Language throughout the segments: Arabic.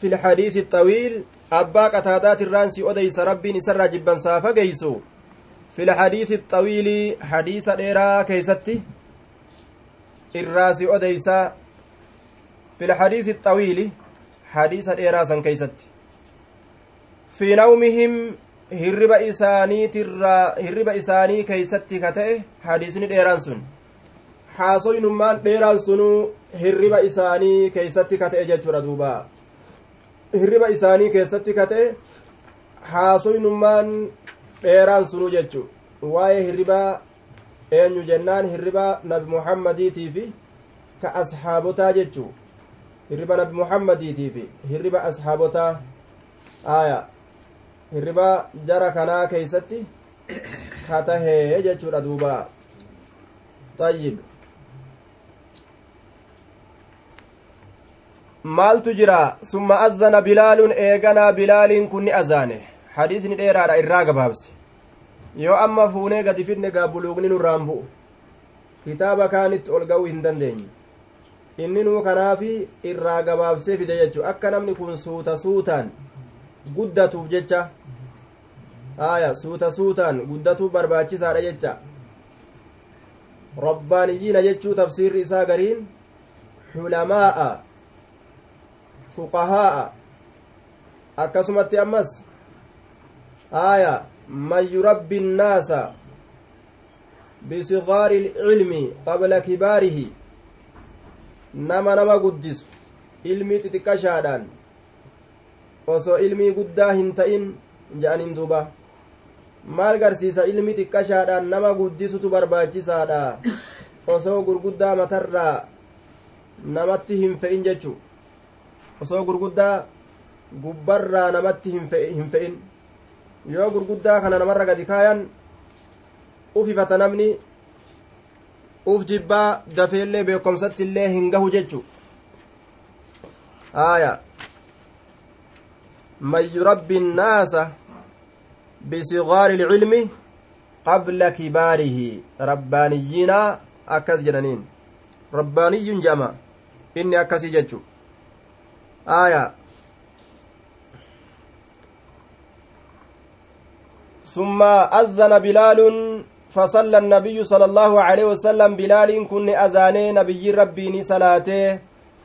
في الحديث الطويل أبا قتادات الرانسي أديس ربي نسر جبا سافا قيسو في الحديث الطويل حديث ديرا كيستي الراسي أديس في الحديث الطويل حديث ديرا سن كيستي في نومهم hirriba isaaniitirraa hirriba isaanii keeysatti ka ta'e hadiisni dheeraan sun haasoynummaan dheeraan sunuu hirriba isaanii keeysatti ka ta'e jechuudha duuba hirriba isaanii keessatti ka ta'e haasoynummaan dheeraan sunuu jechu waa'ee hirribaa eenyu jennaan hirriba nabi muhammadiitii fi ka ashaabotaa jechu hirriba nabi muhammadiitii fi hirriba ashaabotaa aayaa hirriba jara kanaa keeysatti ka tahee jechuudha duuba ayyib maaltu jira? Summa azzana bilaalun eeganaa bilaaliin kun ni azaane. Hadiisni dheeraadha irraa gabaabse yoo amma fuunee gadi fidne gaa buluugni nurraan bu'u. Kitaaba kaanitti ol ga'uu hin dandeenye. Inni nuu kanaafi irraa gabaabsee fide jechuu. Akka namni kun suuta suutaan guddatuuf jecha. Aya suuta suutaan guddatuuf barbaachisaadha jecha. Rabbaaniyyiina jechuu tafsiirri isaa gariin xulamaa'a fuqahaa'a akkasumatti ammas aya man yurabbi innaasa bisigaari ilcilmi qabla kibaarihi nama nama guddisu ilmii xixiqqashaadhaan osoo ilmii guddaa hin ta'in je'aniin duuba maal garsiisa ilmi xiqqashaadhaan nama guddisutu barbaachisaadha osoo gurguddaa matarraa namatti hin fe'in jechu osoo gurguddaa gubbarraa namatti hin fe'in. Yoo gurguddaa kana namarra gadi kaayan ufifata namni uf jibbaa dafeellee beekomsatti illee hin gahu jechu. Aaya. Man yurabbi innaasa bisigaari ilcilmi qabla kibaarihi. Rabbaaniyyiinaa akkas jedhaniin. Rabbaaniyyun jedhama inni akkasii jechu. آية ثم أذن بلال فصلى النبي صلى الله عليه وسلم بلال كن أذاني نبي ربي صلاته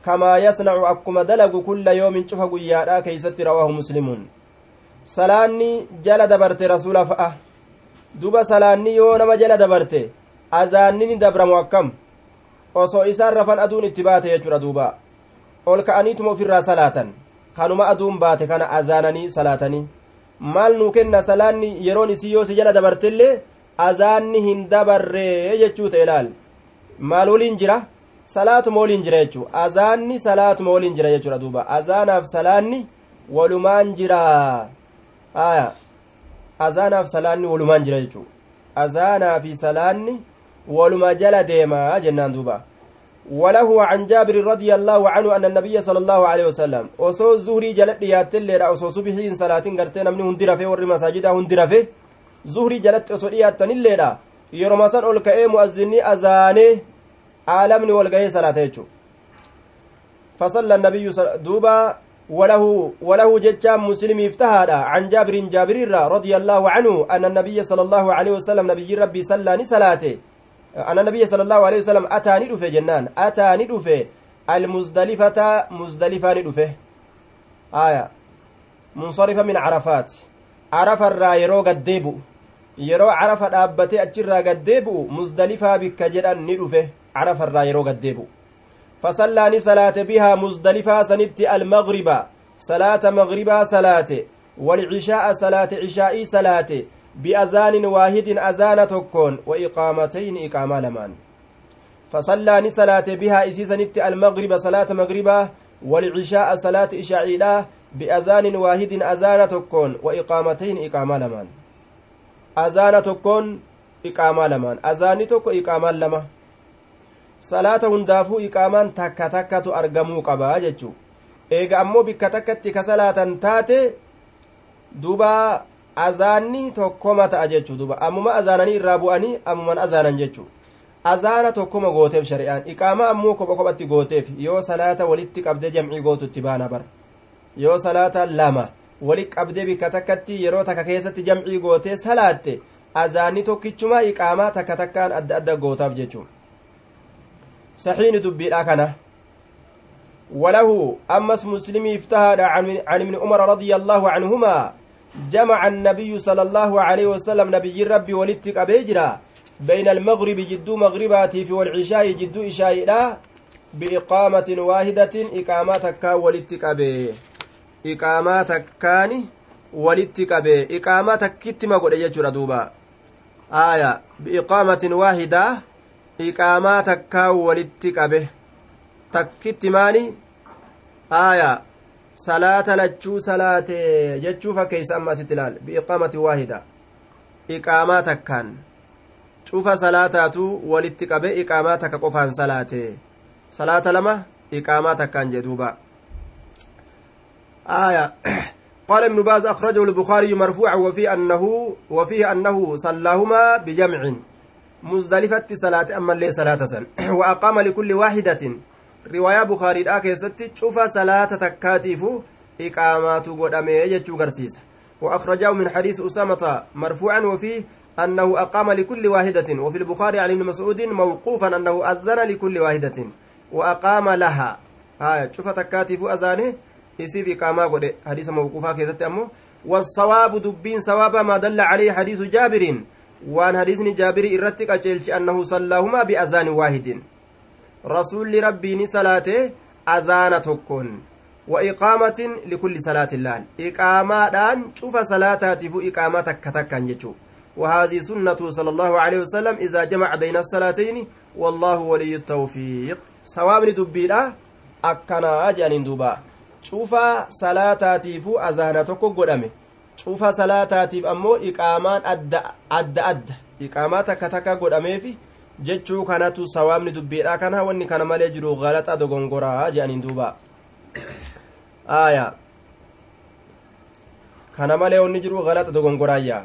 كما يصنع أكما دلق كل يوم شوف قيادا كيست رواه مسلم salaanni jala dabarte rasuula fa'a duba salaanni yoo nama jala dabarte azaanni ni dabramu akkam osoo isaan rafan aduun itti baate jechuudha duuba ol ka'aniituma ofirraa salaatan kanuma aduun baate kana azaananii salaatanii maal nuu kenna salaanni yeroon isii yoo si jala dabartellee azaanni hin dabarree jechuu ta'e ilaal maal waliin jira salaatuma waliin jira jechuu azaanni salaatuma waliin jira jechuudha duuba azaanaaf salaanni walumaan jira aya azaanaaf salaanni walumaan jira jechuu azaanaa fi salaanni waluma jala deemaa jennaan duuba وله عن جابر رضي الله عنه أن النبي صلى الله عليه وسلم أصو زهري جلت ديات الليلة أصو صبحين صلاة قرتين من هندرة في ور مساجد هندرة في زهري جلت أصو ديات الليلة يرمسان أول كأي مؤذني أزاني عالمني والقاي صلاة يجو فصلى النبي دوبا وله وله ججام مسلم افتهادا عن جابر جابر رضي الله عنه أن النبي صلى الله عليه وسلم نبي ربي صلى صلاته. أن النبي صلى الله عليه وسلم أتاني دفه جنان أتاني دفه المزدلفة مزدلفة ندفه. آية. منصرفة من عرفات. عرف الرا يرو قديبو يرو عرف أبتي أجرى قديبو مزدلفة بك جدان ندفه. عرف الرا يرو قديبو فصلاني صلاة بها مزدلفة سنت المغرب. صلاة مغربا صلاة. والعشاء صلاة عشاء صلاة. بأذان واحد أذان تكون وإقامتين إقامة لمان. فصلاني صلاة بها إسي سنت المغرب صلاة مغربا والعشاء صلاة إشاعيلا بأذان واحد أذان تكون وإقامتين إقامة لمان. أذان تكون إقامة لمان. أذان تكو إقامة لمان salaata hundaafuu iqaamaan takka takkatu argamuu qabaa jechuu eega ammoo bikka takkatti ka salaatan taate duba azaanni tokkoma ta'a jechuu duba ammuma azaananii irraa bu'anii ammuman azaanan jechuu azaana tokkoma gooteef shari'aan iqaama ammoo kopha kophatti gooteef yoo salaata walitti qabdee jamcii gootu itti baana bar yoo salaata lama wali qabdee bikka takkatti yeroo takka keessatti jamcii gootee salaatte azaanni tokkichuma iqaamaa takka takkaan adda adda gootaaf jechuun saxiini dubbiidha kana وله أمس مسلم افتهد عن ابن عمر رضي الله عنهما جمع النبي صلى الله عليه وسلم نبي ربي ولدتك أبيجرا بين المغرب جدو مغرباتي في والعشاء جدو إشاء بإقامة واحدة إقامتك ولدتك أبي إقامتك ولدتك أبي إقامتك كتما قد يجر دوبا. آية. بإقامة واحدة إقامتك ولدتك أبي maani aayaa salaata lachuu salaate jechuu fakkeeysa amma asitti ilaal biiqaamati waahida iqaamaa takkaan cufa salaataatu walitti qabe iqaamaa takka qofaan salaate salaata lama iqaamaa takkaan jedhuuba آية قال ابن باز أخرجه البخاري مرفوعا وفيه أنه وفيه أنه صلاهما بجمع مزدلفة صلاة أما اللي صلاة سن وأقام لكل واحدة riwaayaa bukaariidhaa keessatti cufa salaata takkaatiifu iqaamaatu godhamee jechuu garsiisa. وأخرجه من حديث أسامة مرفوعا وفيه أنه أقام لكل واحدة وفي البخاري عن ابن مسعود موقوفا أنه أذن لكل واحدة وأقام لها هاي شوف تكاتف أذانه يسيف إقامة قد حديث موقوفا كيست أمه والصواب دبين صواب ما دل عليه حديث جابر وان حديث جابر إرتك أجلش أنه صلاهما بأذان واحد rasuulli rabbii ni salaate azaana tokkoon wa iqaamatin likulli salaatin laal iqaamaadhaan cufa salaataatiifu iqaamaa takka takkaan jechuu وهذه سنة صلى الله عليه وسلم إذا جمع بين الصلاتين والله ولي التوفيق. سواء دبيلا أكنا أجان دوبا شوفا صلاتاتيف أزانتك قدامي. شوفا صلاتاتيف أمو إقامان أد أد أد. إقاماتك تكا قدامي في jechuu kanatu sawaabni dubbiidha kana wanni kana malee jiru galaxa dogongoraa jedhaniin duuba aya kana malee wanni jiru galaxa dogongoraayya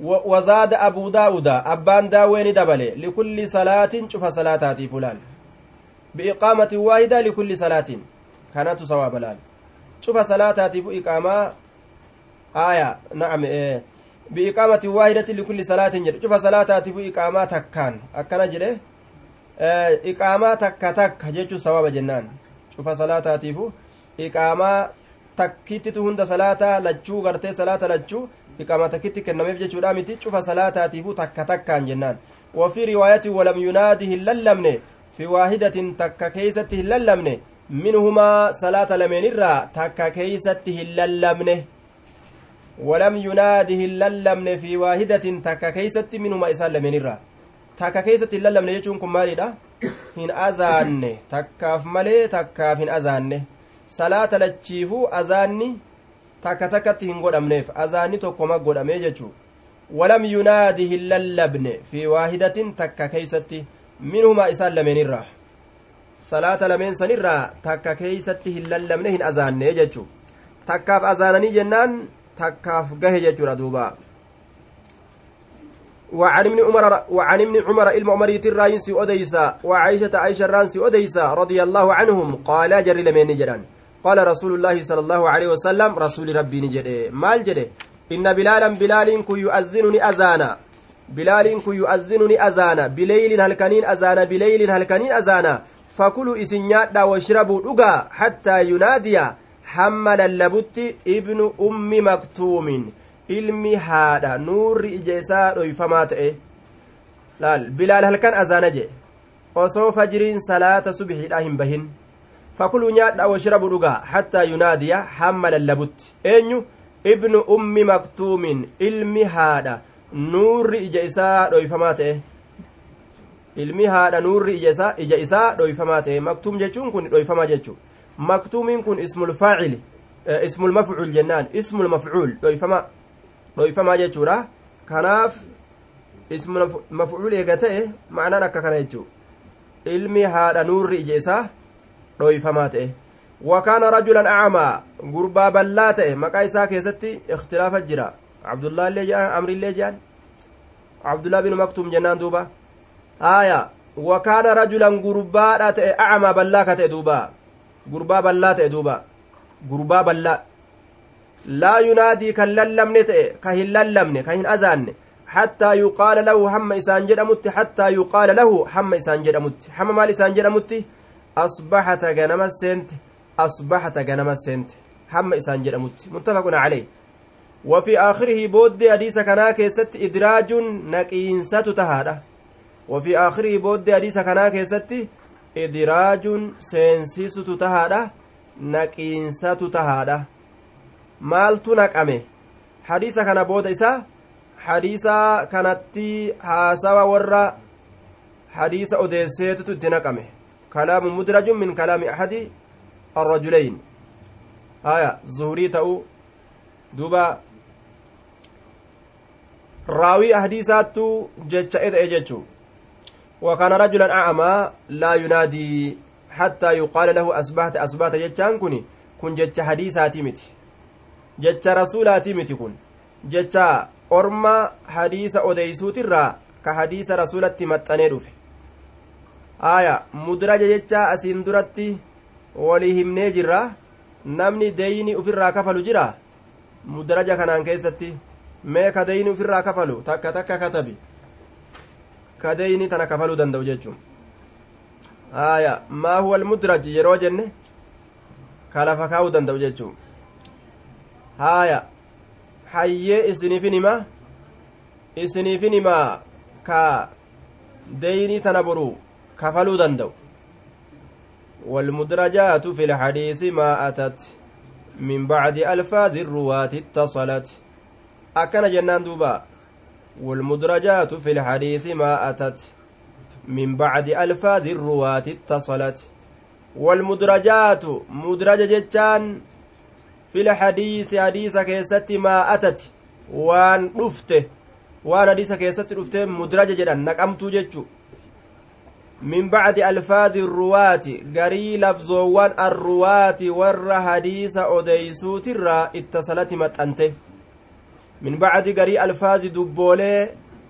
wazaada abuu daa'uda abbaan daawweeni dabale likulli salaatin cufa salaataatiif ulaal biiqaamatin waahida likulli salaatin kanatu sawaaba laal cufa salaataatiif iqaamaa aya nacam biiqaamati waahidati likulli salaatin jedhe cufa salaataatifu iqaamaa takkaan akkana jedhe iqaamaa takka takka jechuu sawaaba jennaan cufa salaataatiifu iqaamaa takkittitu hunda salaataa lachuu gartee salaata lachuu iqaamaa takkitti kennameef jechuudha miti cufa salaataatiifu takka takkaan jennaan وفي رواية ولم يناده الللمن في واحدة تكا كيسة الللمن منهما صلاة لمن الرا تكا كيسة الللمن ولم يناده الللمن في واحدة تكا كيست منهما إسان لمنرا تكا كيست الللمن يجون كم مالي hin azaanne takkaaf malee takkaaf hin azaanne salaata lachiifuu azaanni takka takkatti hin godhamneef azaanni tokkoma godhamee jechuu walam yunaadi hin lallabne fi waahidatin takka keeysatti minhumaa isaan lameenirraa salaata lameen sanirraa takka keeysatti hin lallabne hin azaanne jechuu takkaaf azaananii jennaan takkaaf gahe jechuudha duuba. وعن ابن عمر وعن ابن عمر علم عمر تراينسي أديسا وعائشة عائشة رانسي أديسا رضي الله عنهم قال جري لمن نجران قال رسول الله صلى الله عليه وسلم رسول ربي نجري مال جري إن بلالا بلال كي يؤذنني أذانا بلال كي يؤذنني أذانا بليل هلكنين أذانا بليل هلكنين أذانا فكلوا إسنيات واشربوا دقا حتى ينادي hamma lallabutti ibnu ummi maktuumin ilmi haadha nuurri ija isaa dhoyfamaa ta'e laal bilaal halkan azaana jee osoo fajriin salaata subxiidha hin bahin fakuluu nyaadha washrabu dhugaa hattaa yunaadiya hamma lallabutti eenyu ibnu ummi maktuumin ilmi haadha nuurri ija isaa dhoyfamaa ta'e ilmi haadha nuurri ija isaa dhoyfamaa ta'e maktuum jechuun kun dhoyfamaa jechuu jennaan ismul mafcuul dhoyfama dhoyfamaa jechuudha kanaaf ismul mafcuul eega ta'e ma'anaan akka kana jechuu ilmi haadha nuurri ija isaa dhoyfamaa ta'e wakaana rajulan acmaa gurbaa ballaa ta'e maqaa isaa keessatti ikhtilaafa jira abdullaa illee jedhan amrillee jedhan abdullaa binu maktuum jennaan duuba aya wakaana rajulan gurbaadha ta'e acmaa ballaa ka ta'e duuba gurbaa bal'aa ta'e duuba gurbaa ballaa laa yunaadii kan lallabne ta'e ka hin lallabne ka hin azaanne hattaa yuqaala lahu hamma isaan jedhamutti hattaa yuqaala lahu hamma isaan jedhamutti hamma maal isaan jedhamutti asbaxata ganama seente asbaxata ganama seente hamma isaan jedhamutti muttafaqun caleyh وفي آخره بود حديث كنا كيست إدراج نقينسة تهادة وفي آخره بود حديث كنا كيست إدراج سينسيسة تهادة نقينسة تهادة maaltu naqame hadiisa kana booda isaa hadiisa kanatti haasawa warra hadiisa odeesseetutu itti naqame kalaamu mudrajun min kalaami ahadi arrajuleyn haya zuhurii ta'u duba raawii hadiisaattu jecha eda'e jechuu وكان رجلا أعمى لا ينادي حتى يقال له أصبحت أصبحت جتان كن كن جتش حديثاتي متي jecha rasuulaati miti kun jecha orma hadiisa odeysuutirraa ka hadiisa rasuulatti maxxanee dhufe aya mudraja jecha asiin duratti walii himnee jirra namni deyni ufirraa kafalu jira mudraja kanaan keessatti mee ka deyni ufirraa kafalu takka takka katabi ka deyni tana kafaluu danda'u jechuun aya maa huwa almudraj yeroo jenne ka lafa kaa'uu danda'u jechuun haaya hayyee isiniifin hima isiniifin himaa ka deynii tana boru kafaluu danda'u والمدرجات في الحديث ما أتت من بعد ألفاظ الرواة اتصلت أكن جنان دوبا والمدرجات في الحديث ما أتت من بعد ألفاظ الرواة اتصلت والمدرجات مدرج جتان fil hadiisi hadiisa keessatti maa atati waan dhufte waan hadiisa keessatti dhufte mudraja jedhan naqamtuu jechu min bacdi alfaadi ruwaati garii labzoowwan arruwaati warra hadiisa odeeysuutirraa ittasalati maxxante min bacdi garii alfaazi dubboolee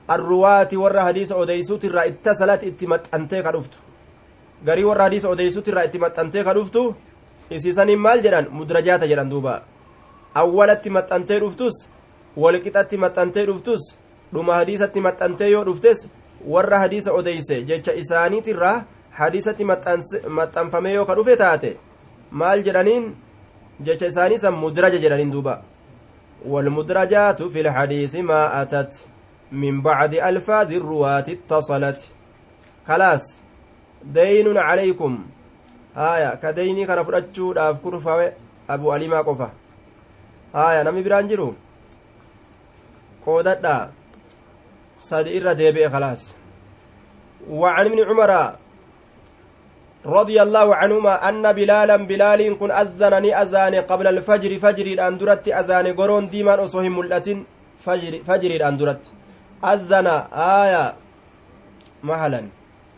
arruwaati warra hadiisa odeeysuutirraa ittasalati itti maxxantee ka dhuftu garii warra hadiisa odeeysuutirraa itti maxxantee ka dhuftu isiisaniin maal jedhan mudrajaata jedhan duuba awwalatti maxxantee dhuftus walqixatti maxxantee dhuftus dhuma hadiisatti maxxantee yoo dhuftes warra hadiisa odeyse jecha isaaniitirraa hadiisatti maxxanfamee yoo ka dhufe taate maal jedhaniin jecha isaanii san mudraja jedhaniin duuba والمدرجات في الحديث ما أتت من بعد ألفاظ الرواة اتصلت خلاص دين عليكم haya ka deynii kana fudhachuudhaaf kurfawe abu alimaa qofa haya nami biraan jiru qoodadha sadi irra deebi'e khalaas وعن ابن عمر رضي الله عنهما أن بلالا بلال كن أذنني أذان قبل الفجر فجر الأندرت أذان قرون ديمان أصهم ملأتين فجر, فجر الأندرت أذن آية مهلا.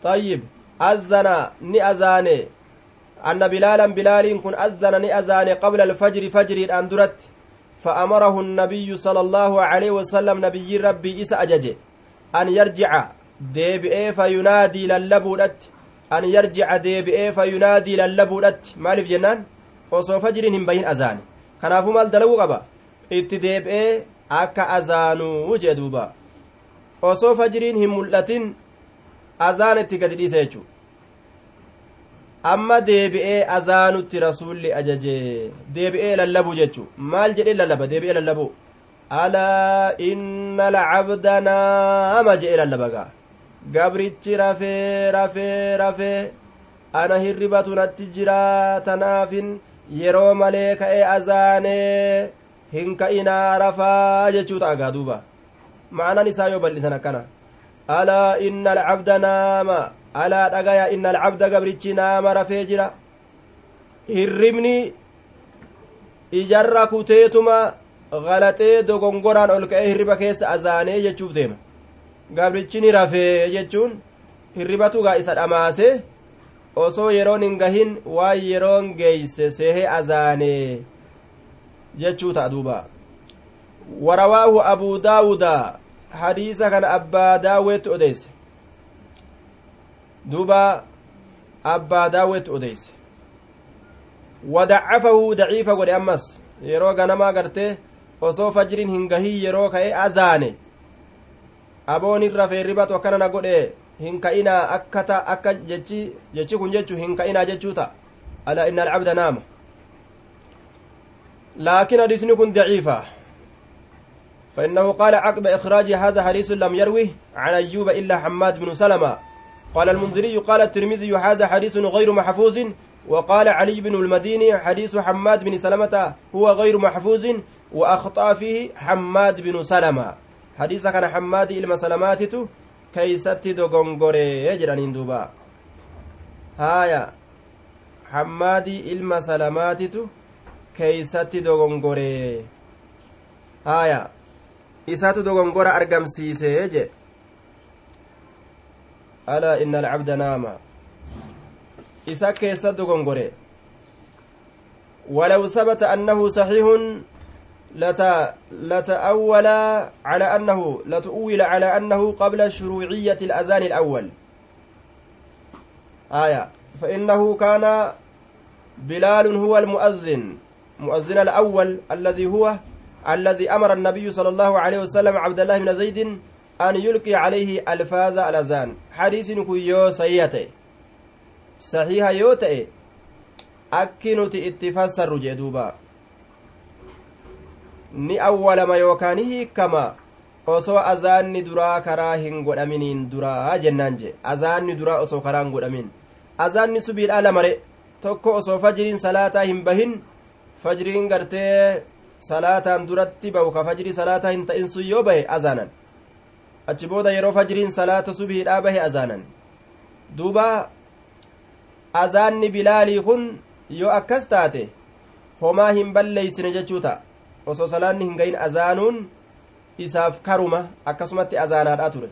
طيب أذن ني أذاني. أن بلالا بلال كن أذن أذان قبل الفجر فجر أندرت فأمره النبي صلى الله عليه وسلم نبي ربي إس أجج أن يرجع ديبئي فينادي للبودت an yarjica deebi'ee fayunaadii lallabuudhatti. Maaliif jennaan? Osoo fajriin hin bahin azaane kanaafuu maal dalaguu qaba? Itti deebi'ee akka azaanuu jee duuba. Osoo fajriin hin mul'atin azaan itti gadi dhiise jechuu. Amma deebi'ee azaanutti rasuulli ajajee deebi'ee lallabuu jechuu. Maal jedhee lallaba? Deebi'ee lallabuu. Alaa inna lacabda naama jedhee lallaba gaa? Gabrichi rafee rafee rafee ana hirribatu natti jira tanaafin yeroo malee ka'ee azaanee hin ka'inaa rafaa jechuu ta'a gaa duuba ma'anaan isaa yoo bal'isan akkana alaa inna alcabda naama alaa dhagaya inna alcabda gabrichi naama rafee jira hirribni ijarra kuteetuma galaxee dogongoraan ol ka'ee hirriba keessa azaanee jechuuf deema gabrichi ni rafee jechuun hirribatugaa isa dhamaase osoo yeroon hin gahin waan yeroon geeyse seehe azaane jechuu ta'a duuba. Warawaahu abuu daawuda hadiisa kana abbaa daawweetti odeyse duuba abbaa daawweetti odeyse wadacafahu daciifa godhe ammas yeroo ganamaa garte osoo fajriin hin gahin yeroo ka'e azaane. Aboon irra feerribatu akkana na godhe hin ka'inaa akka ta akka jechi jechi kun jechu hin ka'inaa jechuu ta'a. Ala inna alcabda naama. Laakin hadisni kun daciifa. فإنه قال عقب إخراج هذا حديث لم يروه عن أيوب إلا حماد بن سلمة قال المنذري قال الترمذي هذا حديث غير محفوظ وقال علي بن المديني حديث حماد بن سلمة هو غير محفوظ وأخطأ فيه حماد بن سلمة حديث kana حماد ilma Salamaatatu keessatti dogongore jedhan duuba haaya حماد ilma Salamaatatu keessatti dogongore haaya isaatu dogongora argamsiisee je. ألا إن العبد نام. Isa keessa dogongore. ثبت أنه صحيح لت... لتأول على أنه لتؤول على أنه قبل شروعية الأذان الأول. آية. فإنه كان بلال هو المؤذن. مؤذن الأول الذي هو الذي أمر النبي صلى الله عليه وسلم عبد الله بن زيد أن يلقي عليه ألفاظ الأذان. حديث كيو سيئته sahiha yoo ta'e akki nuti itti fassarru jee duuba ni awwalama yookaan hiikama osoo azaanni duraa karaa hin godhaminiin duraa jennaan jee azaanni duraa osoo karaa hin godhamin azaanni subiidhaa lamare tokko osoo fajriin salaataa hin bahin fajriin gartee salaataan duratti bahu ka fajrii salaataa hin ta'in sun yoo bahe azaanan achi booda yeroo fajriin salaata subiidhaa bahe azaanan duuba azaanni bilaalii kun yoo akkas taate homaa hin balleeysine jechuu ta'a osoo salaanni hin gayin azaanuun isaaf karuma akkasumatti azaanaadha ture.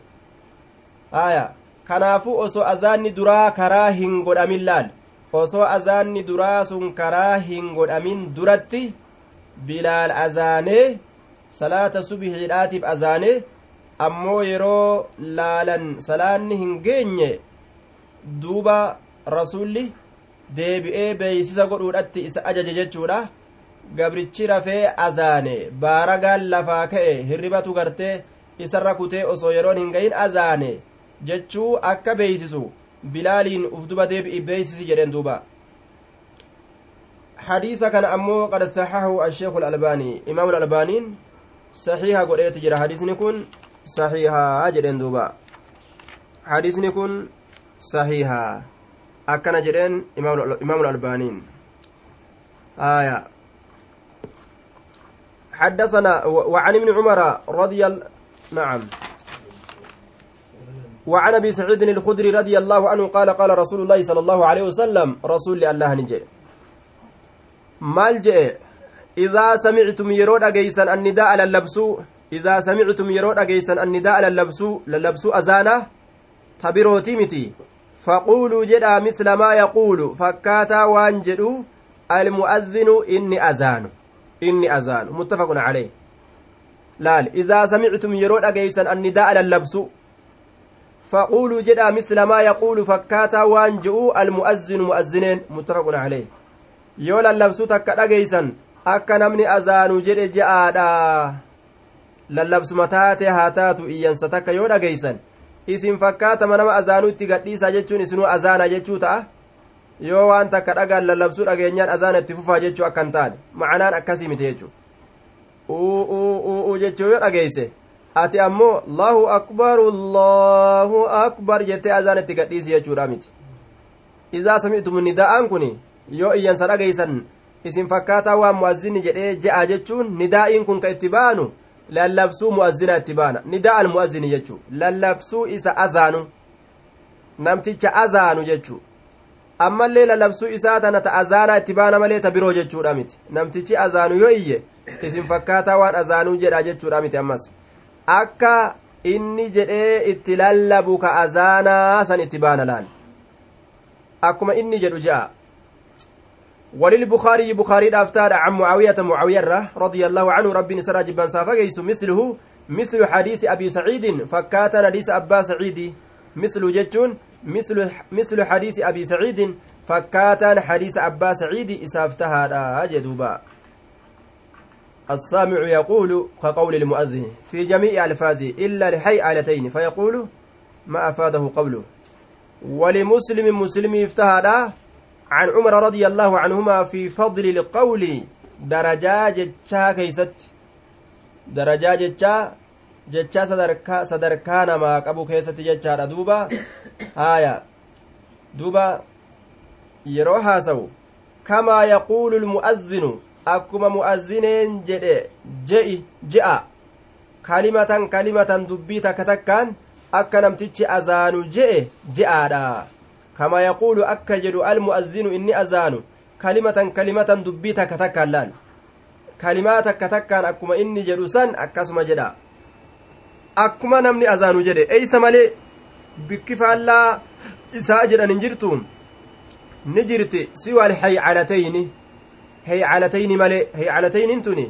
Aya kanaafuu osoo azaanni duraa karaa hin godhamin laal? Osoo azaanni duraa sun karaa hin godhamin duratti bilaal azaanee salaata subihiidhaatiif azaanee ammoo yeroo laalan salaanni hin geenye duuba rasuulli deebi'ee beeysisa godhuudhatti isa ajaje jechuudha gabrichi rafee azaane baaragaan lafaa ka'e hirribatu gartee isarra kutee osoo yeroon hin gahin azaane jechuu akka beeysisu bilaaliin uf duba deebi'i beeysisi jedhen duuba hadiisa kana ammoo qad saxahu asheeku alalbaanii imaamu alalbaaniin saxiiha godheeti jira hadiisni kun saxiihaa jedhen duuba hadiisni kun saxiihaa akkana jedheen imaamu albaaniin آية حدثنا وعن ابن عمر رضي نعم. وعن أبي سعيد الخدري رضي الله عنه قال قال رسول الله صلى الله عليه وسلم رسول الله نجي. مال جاء إذا سمعتم يرود أجيسا النداء للبسو إذا سمعتم يرود أجيسا النداء للبسو للبسو أزانة تبروتي متي. jedhaa misla maa yaquulu fakkaataa waan jedhu almu'azzinu inni azaanu inni azaanu muttafaqun calayh laal idaa samictum yeroo dhageeysan annidaa'a lallabsu faquuluu jedhaa misla maa yaquulu fakkaataa waan je'u almu'azzinu mu'azzineen muttafaqun calayh yoo lallabsuu takka dhageeysan akka namni azaanu jedhe je'aadha lallabsuma taate haa taatu iyyansa takka yoo dhageeysan isin fakkaatama nama azaanuu itti gadhiisaa jechuun isinuu azaana jechuu ta'a yoo waan takka dhagaan lallabsuu dhageenyaan azaana itti fufaa jechuu akka hin taane macanaan akkasii miti jechuu uu jechuu yoo dhageeyse ati ammoo allahu akbar allahu akbar jettee azaana itti gadhiisi jechuudha miti izaa sami'tum nidaa'aan kun yoo iyyansa dhageeysan isin fakkaataa waan mu'azzinni jedhee je'a jechuun nidaa'iin kun ka itti ba'anu lallabsuu mu'azzina itti baana nidaa almu'azzini jechuu lallabsuu isa azaanu namticha azaanu jechuu ammallee lallabsuu isaa tana ta azaanaa itti baana malee ta biroo jechuudha miti namtichi azaanu yoo iyye isin fakkaataa waan azaanuu jedha jechuudha miti ammas akka inni jedhee itti lallabu ka azaanaa san itti baana laal akkuma inni jedhu je'a وللبخاري بخاري دافتار عن معاوية معاوية رضي الله عنه ربي سرى جبان سافقيس مثله مثل حديث أبي سعيد فكاتن حديث أبا سعيد مثل جتون مثل حديث أبي سعيد fakkaataan hadiisa abbaa saciidi isaaf tahaadha jedhuuba السامع يقول كقول المؤذن في جميع ألفاظه إلا لحيئلتين فيقول ما أفاده قوله. ولمسلم مسلم افتهد عن عمر رضي الله عنهما في فضل القول درجا جتشا كيست. درجا جتشا صدركا صدركا نما قبو كيست جتشا دوبا آية دوبا يروها سو كما يقول المؤذن akkuma mu'azzineen jedhe je'i je'a kalimatan kalimatan dubbii takka takkaan akka namtichi azaanu je'e je'aadha kama yaquulu akka jedhu almu'azzinu inni azaanu kalimatan kalimatan dubbii takka takkaan laal kalimaa takka takkaan akkuma inni jedhu san akkasuma jedha akkuma namni azaanu jedhe eeysa malee bikki faallaa isaa jedhan hin jirtu ni jirti. Siwal haycalatayni هيعلتين ملي هيعلتين تني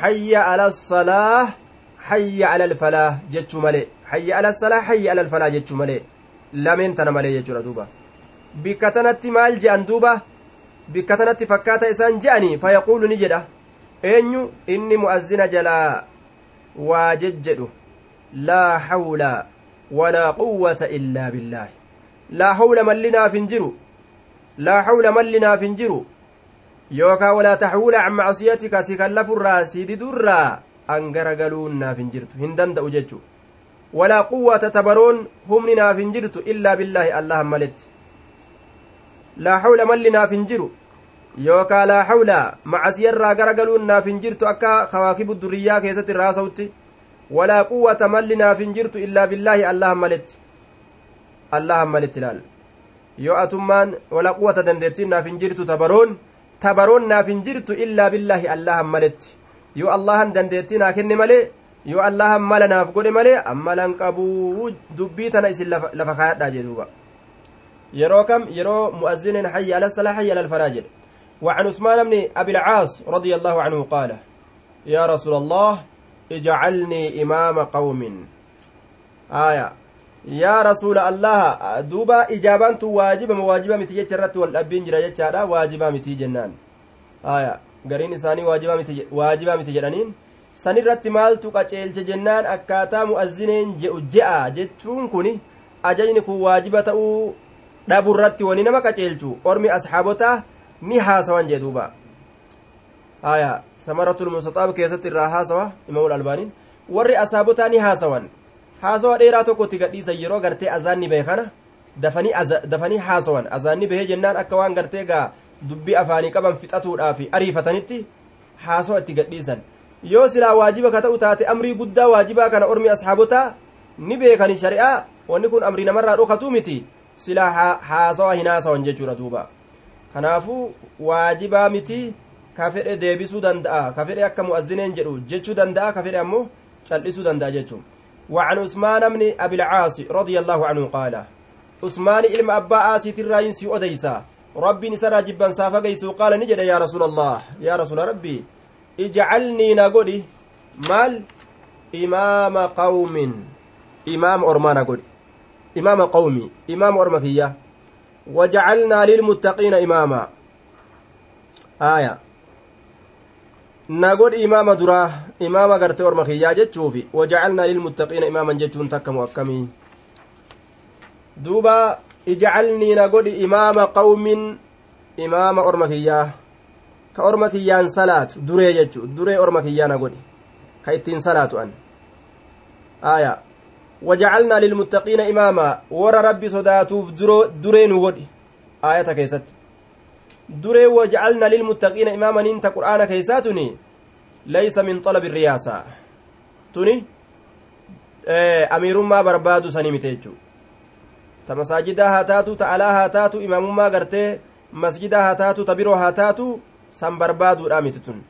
حي على الصلاة حي على الفلاح جتشو ملي حي على الصلاة حي على الفلاح جتشو ملي لمن تنا ملي جتشو دوبا بكتنت مال جان دوبا بكتنت فكاتا إسان جاني فيقول نجدا eenyu? Inni mu'azzina jalaa. Billaahi laa hawla mallinaaf hin jiru laa hawla mallinaaf hin jiru yookaa walaa taxwula can macsiyatika si kallafurraa si didurraa an garagaluun naaf hin jirtu hin danda'u jechu walaa quwwata tabaroon humni naaf hin jirtu illaa billaahi allahan maletti laa hawla malli naaf hin jiru yookaa laa hawla macasiyarraa garagaluun naaf hin jirtu akka kawaakibu duriyyaa keessatti irraa sawtti walaa quwwata malli naaf hin jirtu illaa billaahi allahan maletti allahan maletti ilaal yoo atummaan walaa quwwata dandeettiin naaf hin jirtu tabaroon tabaroon naaf hin jirtu illaa billaahi allahan maletti yoo allahan dandeettii naa kenne malee yoo allahan mala naaf godhe malee ammalan qabuu dubbii tana isin lafa kaayadhaa jedhuuba yeroo kam yeroo mu'azzinin hayya ala salaa hayya ala alfalaa jedhe وعن عثمان بن أبي العاص رضي الله عنه قال يا رسول الله اجعلني إمام قوم آية allaha duuba ijaabaantu waajiba waajiba miti jecha irratti wal dhabbiin jira jechaadha waajibaa miti jennaan aya gariin isaanii waajibaa miti jedhaniin san irratti maaltu qaceelche jennaan akkaataa mu'azzineen je'u je'a jechuun kun ajajni kun waajiba ta'uu dhaburratti wani nama qaceelchu ormi asxaabotaa ni haasawan jee duuba aya samaratul mustaxaab keessatti irraa haasawa imamul albaaniin warri asxaabotaa ni haasawan haasawa dheeraa tokkotti gadhiisan yeroo gartee azaanni bahe kana dafanii haasawan azaanni bahee jennaan akka waan gartee gaa dubbii afaanii qaban fixatuudhaaf ariifatanitti haasawa itti gadhiisan yoo silaa waajiba ka ta'u taate amrii guddaa waajibaa kana ormi ashaabotaa ni beekani shari'aa wanni kun amrii namarraa dhokatuu miti silaa haasawa hin haasawan jechuudha duuba kanaafuu waajibaa miti ka fedhe deebisuu danda'a. Ka fedhe akka mu'azzineen jedhu jechuu danda'a ka fedhe ammoo cal'isuu danda'a jechuudha وعن عثمان بن أبي العاص رضي الله عنه قال عثمان ilma Abaa Aasii tirraayiin si odeessa Rabbi isarraa jibbaasaa fageessu قال ni jedhe يا رسول الله yaa rasuula Rabbii اجعلني na godhi maal إمام قوم إمام warraa na godhi إمام قومي إمام warra kiyya وجعلنا للمتقين إماما آية na godhi imaama duraa imaama gartee orma kiyyaa jechuufi wajacalnaa lilmuttaqiina imaaman jechuun takkamu akkamii duuba ijcalnii na godhi imaama qawmin imaama orma kiyyaa ka orma kiyyaan salaatu duree jechu duree orma kiyyaa na godhi ka ittiin salaatu an aya wajacalnaa lilmuttaqiina imaama warra rabbi sodaatuuf duree nu godhi aayata keessatti duree wajcalna lilmuttaqiina imaamaniin ta qur'aana keeysaa tuni laysa min xalabi riyaasa tuni amiirummaa barbaadu sanii mite jechuu ta masaajidaa haa taatu ta alaa haa taatu imaamummaa gartee masjidaa haa taatu ta biroo haa taatu san barbaaduudha miti tun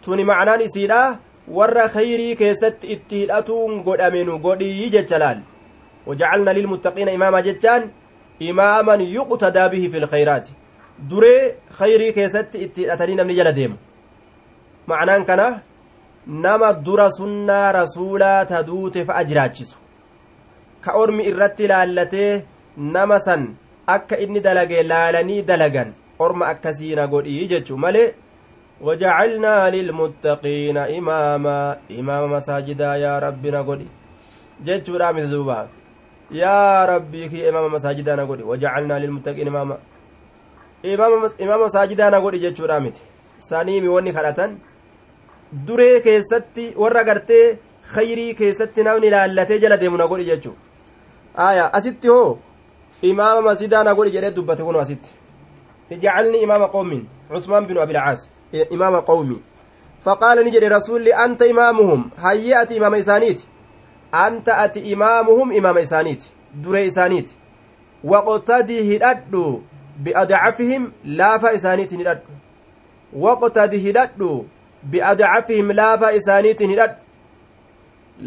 tuni macnaan isiidha warra khayrii keessatti itti hidhatuun godhamenu godhii jecha laal wajacalna lilmuttaqiina imaama jechaan imaaman yuqtadaa bihi fi lkhayraati duree khayrii keessatti itti hidhatanii namni jala deemu ma'anaan kana nama dura sunnaa rasuulaa ta duute fa'a jiraachisu ka ormi irratti laallatee nama san akka inni dalage laalanii dalagan orma akkasiina godhii jechu malee وجعلنا للمتقين إماما إمام مساجدا يا ربنا قولي جيتشو رامي زوبا يا ربي كي إمام مساجدا نقولي وجعلنا للمتقين إماما إمام مساجدا نقولي جيتشو رامي saniimi wanni kadhatan duree keessatti warra gartee khayrii keessatti namni laallatee jala deemu na godhi jechuu aya asitti hoo imaama masidaa na godhi jedhee dubbate kunu asitti ijcalni imaama qawmin cusmaan binu abilcaas imaama qawmi faqaala ni jedhe rasulli anta imaamuhum hayye ati imaama isaaniiti anta ati imaamuhum imaama isaaniiti duree isaaniiti waqtadii hidhadhu biadcafihim laafa isaaniitiin hidhadhu waqtadi hidhadhu biadcafihim laafa isaaniitiin hidhadhu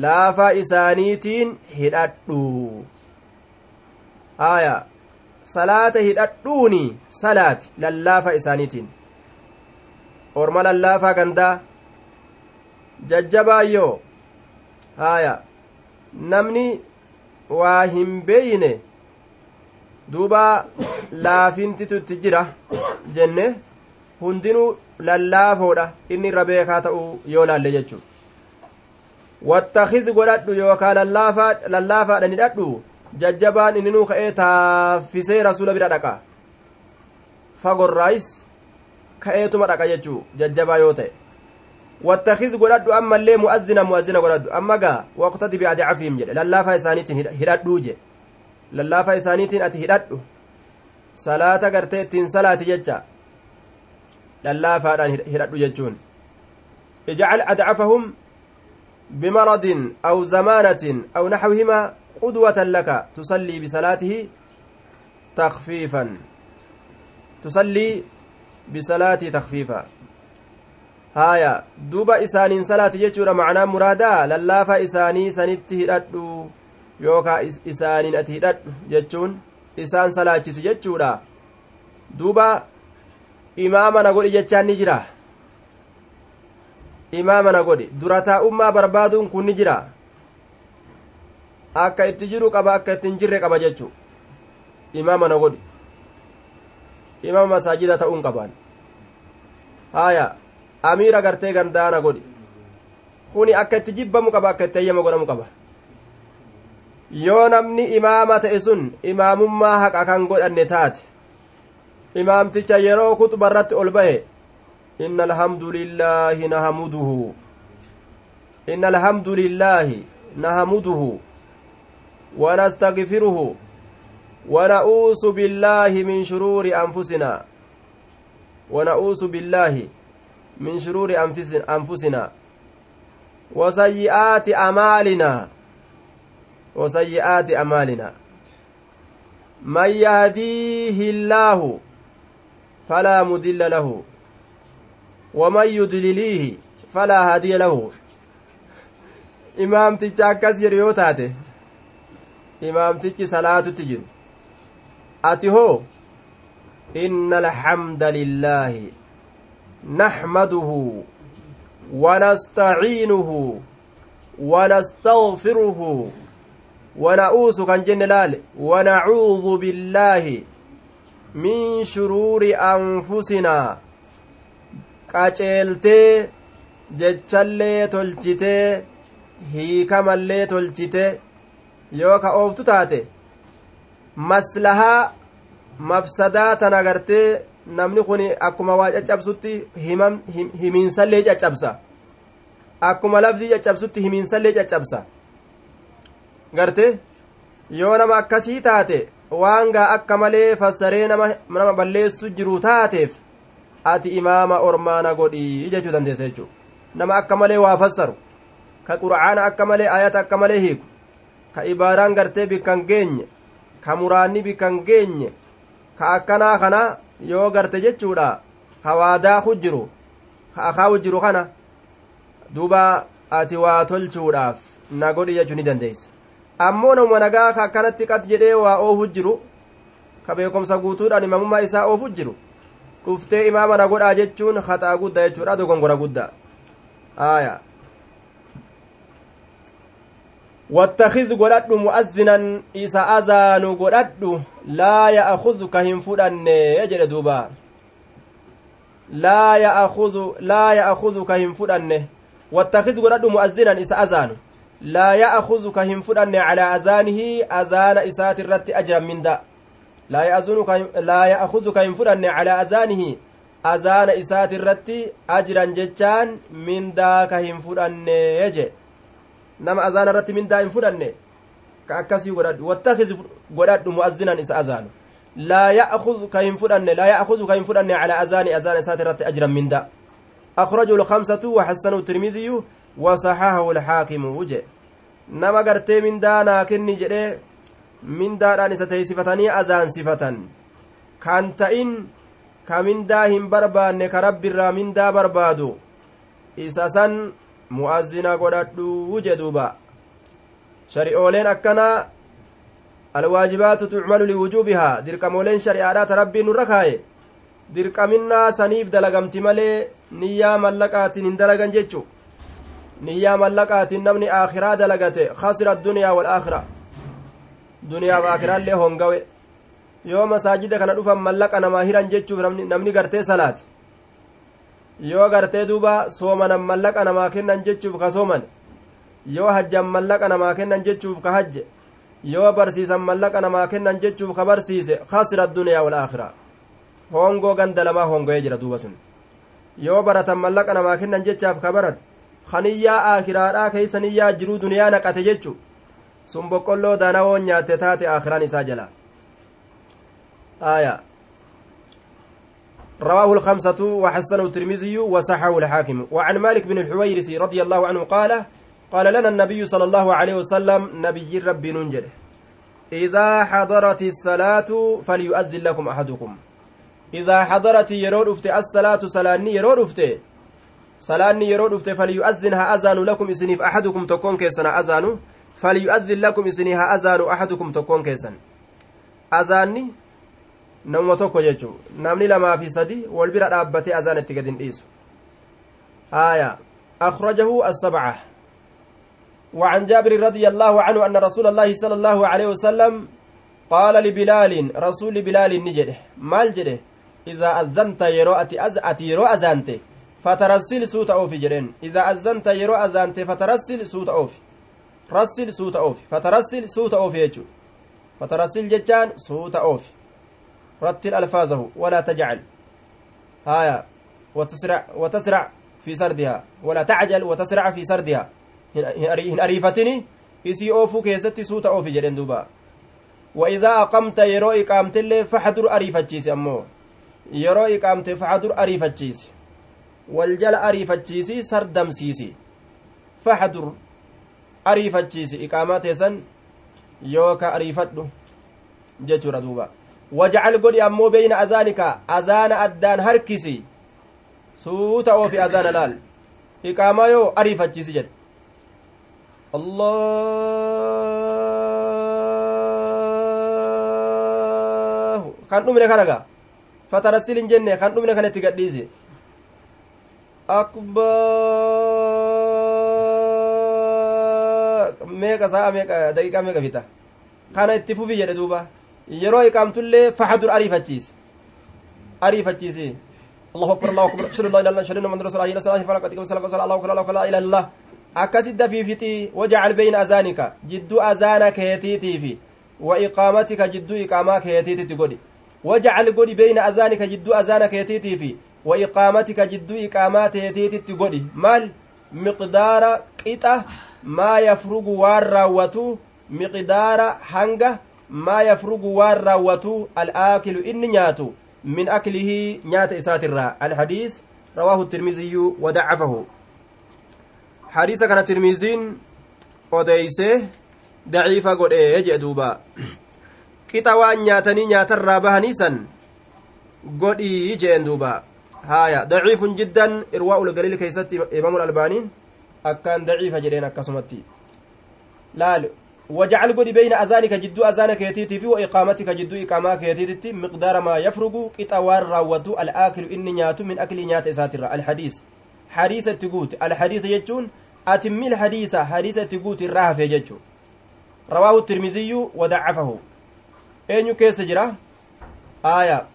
laafa isaaniitiin hidhadhu aya salaata hidhadhuuni salaati lallaafa isaaniitiin orma lallaafaa gandaa jajjabaayyoo haya namni waa hin beeyne duuba laafintitu jira jenne hundinuu lallaafoodha inni irra beekaa ta'uu yoo laalle jechuu wattakiz godhadhu yookaa lallaafaadha ni dhadhu jajjabaan inninuu ka'ee taaffisee rasuula bira dhaqa fagorraayis ka'eetuma dhaqa jechuu jajjabaa yoo ta'e wattakiz godhadhu ammallee mu'azzina mu'azzina godhadhu amma gaa waqtati bi'adcafihim jedhe lallaafaa isaaniitiin hidhadhuu je lallaafaa isaaniitiin ati hidhadhu salaata gartee ittiin salaati jecha lallaafaadhaan hidhadhu jechuun ijcal adcafahum بمرض أو زمانة أو نحوهما قدوة لك تصلي بصلاته تخفيفا تصلي بصلاة تخفيفا هايا دوبا إسانين صلاة جيشورا معنى مرادا للافا إساني سنتي هددو يوكا إسانين أتي هددو جيشون إسان صلاة جيشورا دوبا imaama na godhi jechaan ni jira imaama na godhi dura taa'ummaa barbaaduun kun ni jira akka itti jiru qaba akka itti hin jirre qaba jechu imaama na godhi imaama masaajida ta'uun qabaan haya amiira gartee gandaa na godhi kuni akka itti jibbamu qaba akka itti eeyyama godhamu qaba yoo namni imaama ta'e sun imaamummaa haqa kan godhanne taate imaamticha yeroo kuxuba irratti ol bahe inna alhamdu lillaahi nahamuduhu inna alhamdu lillaahi nahamuduhu ونستغفره ونؤوس بالله من شرور أنفسنا ونؤوس بالله من شرور أنفسنا وسيئات أمالنا وسيئات أمالنا من يهديه الله فلا مدل له. ومن يدلليه فلا هادي له. imaamticha akkas jedhu yoo taate imaamtichi salaatutti jiru inna alhamda lillaahi naxmaduhu wanastaciinuhu wanastaغfiruhu wana'uusu kan jenne laale wanacuudu billaahi min shuruuri anfusinaa qaceeltee jechallee tolchitee hiikamallee tolchite yoo ka ooftu taate maslahaa mafsadaa tan agartee namni kun akkuma waa caccabsutti himiinsallee caccabsa. Akkuma labsii caccabsutti himiinsallee caccabsa. Garte yoo nama akkasii taate waan gaa akka malee fassaree nama balleessu jiru taateef ati imaama ormaana godhii jechuu dandeessa jechuu nama akka malee waa fassaru ka qura'aana akka malee ayata akka malee hiiku ka ibaaraan gartee bikkan geenye ka muraanni bikkan geenye ka akkanaa kana yoo garte jechuudha ka waadaa jiru ka akaa jiru kana duuba ati waa tolchuudhaaf na godhi jechuu ni dandeeysa ammoo nama nagaa ka akkanatti qat jedhee waa oofu jiru ka beekomsa guutuudhaan imamummaa isaa oofu jiru dhuftee imaama na godhaa jechuun haxaa guddaa jechuudha dogongora guddaa aaya wattakiz godhadhu mu'azzinan isa azaanu godhadhu laa ya'kuzuka hin fudhanne jedhe duuba laa ya'kuzuka hin fudhanne wattakiz godhadhu mu'azzinan isa azaanu laa ya'kuzuka hin fudhanne calaa azaanihi azaana isaati irratti ajran minda laa ya'kuzuka hin fudhanne calaa azaanihi azaana isaati irratti ajran jechaan mindaa ka hin fudhanne jedhe nama azaana irratti mindaa hin fudhanne ka akkasii godhadhu wattakiz godhadhu mu'azzinan isa azaanu laa ya'khuz ka hin fudhanne laa ya'khuz ka hin fudhanne calaa azaani azaana isaati irratti ajran minda أخرجه الخمسة وحسنه الترمذي وصححه الحاكم وجه نما غرتي من دانا كني جدي من داران ستي صفتني أزان صفة كان تئن كمن داهم بربان كرب الرا من دا بربادو إساسا mu'azzina godhadhu jedhuuba shari'ooleen akkanaa alwaajibaatu tucmalu liwujuubihaa dirqamooleen shari'aadhaa ta rabbiin nurra kaaye dirqaminnaa saniif dalagamti malee niyyaa mallaqaatiin hin dalagan jechu niyyaa mallaqaatiin namni aakhiraa dalagate khasira addunyaa walaakhira duniyaaf aakhiraallee hongawe yoo masaajida kana dhufan mallaqa namaa hiran jechuuf namni gartee salaate yoo gartee duuba soomanan mallaqa namaa kennan jechuuf ka sooman yoo hajjan mallaqa namaa kennan jechuuf ka hajje yoo barsiisan mallaqa namaa kennan jechuuf ka barsiise khasira addunyaa walaakhira hongoo ganda lamaa hongo'ee jira duuba sun yoo baratan mallaqa namaa kennan jechaaf ka baran kaniyyaa aakiraadhaa keeysaniyyaa jiruu duniyaa naqate jechu sun boqqolloo daanawoon nyaatte taate aakiraan isaa jala aayaa رواه الخمسة وحسنه الترمذي وصححه الحاكم. وعن مالك بن الحويرث رضي الله عنه قال قال لنا النبي صلى الله عليه وسلم نبي ربي ننجل إذا حضرت الصلاة فليؤذن لكم أحدكم. إذا حضرت يرود أفت الصلاة صلاني يرود أفت صلاني يرود أفت فليؤذنها أذان لكم إسنيف أحدكم تكون كيسنا أذان فليؤذن لكم إسنيها أذان أحدكم تكون كيسن. أذاني namuma tokko jechuu namni lamaa fi sadi wal bira azaan itti gad hin dhiisu. aayaa أخرجه السبعة وعن جابر رضي الله عنه أن رسول الله صلى الله عليه وسلم قال لبلال rasuula بلال ni jedhe maal jedhe إذا أذنت yeroo ati az ati yeroo azaante فترسل suuta oofi jedheen إذا أذنت yeroo azaante فترسل suuta oofi رسل suuta oofi فترسل suuta oofi jechuu فترسل jechaan suuta oofi رتل ألفاظه ولا تجعل. haaya وتسرع وتسرع في سردها. ولا تعجل وتسرع في سردها. hin ariifatiini? isii oofuu keessatti suuta oofi jedhen duuba وإذا أقمت yeroo iqaamte illee فاحدر ariifachiis ammoo. yeroo iqaamte فاحدر ariifachiis waljala ariifachiisi sardamsiisi فحضر أريفتشيس إقامات يسن يوكا أريفتو جتر دوبا. Godhi ammoo beyna azaanika azaana addaan harkisi suuta oofi azaana laal iqaamaa yoo ariifachiisi jedhe allahu kan dhumne kanaga fatarassil hin jenne kan dhumne kana itti gadhiise akbar meeqa sa'a meeqa daqiiqaa meeqa fita kana itti fufi jedhe duuba yeroo iqaamtullee faxadur ariifachiise ariifachiise أكبر أشهد أن لا إله إلا الله أشهد أن محمدا رسول الله إلى صلاة فلا قد كم صلاة الله أكبر الله أكبر لا إله إلا الله أكسد في فتي وجعل بين أذانك جد أذانك يتيتي في وإقامتك جد إقامك يتيتي تقولي وجعل قولي بين أذانك جد أذانك يتيتي في وإقامتك جد إقامات يتيتي تقولي مال مقدار قطة ما يفرق وار مقدار حنقه maa yafrugu waan raawwatu al'aakilu inni nyaatu min aklihi nyaata isaatirraa alhadiis rawaahu tirmiziyyu wadacafahu hadiisa kana tirmiziin odeeyse daciifa godhee jee duuba qixa waan nyaatanii nyaatarraa bahaniisan godhii jeen duuba haaya daciifun jiddan irwaa'ul galiil keeysatti imaamul albaaniin akkaan daciifa jedheen akkasumatti laal وجعل قد بين أذانك جدو أذانك يتيتي في وإقامتك جدو إقامة كيتيتي مقدار ما يفرق. قطوار راودو الآكل إني نياتو من أكل نيات إساتر الحديث. حديث تقوت الحديث يجون. أتم الحديث. حديث تقوت الرهف يجو rawaahu tirmiziyyu wadaccafahu eenyu keessa jira aaya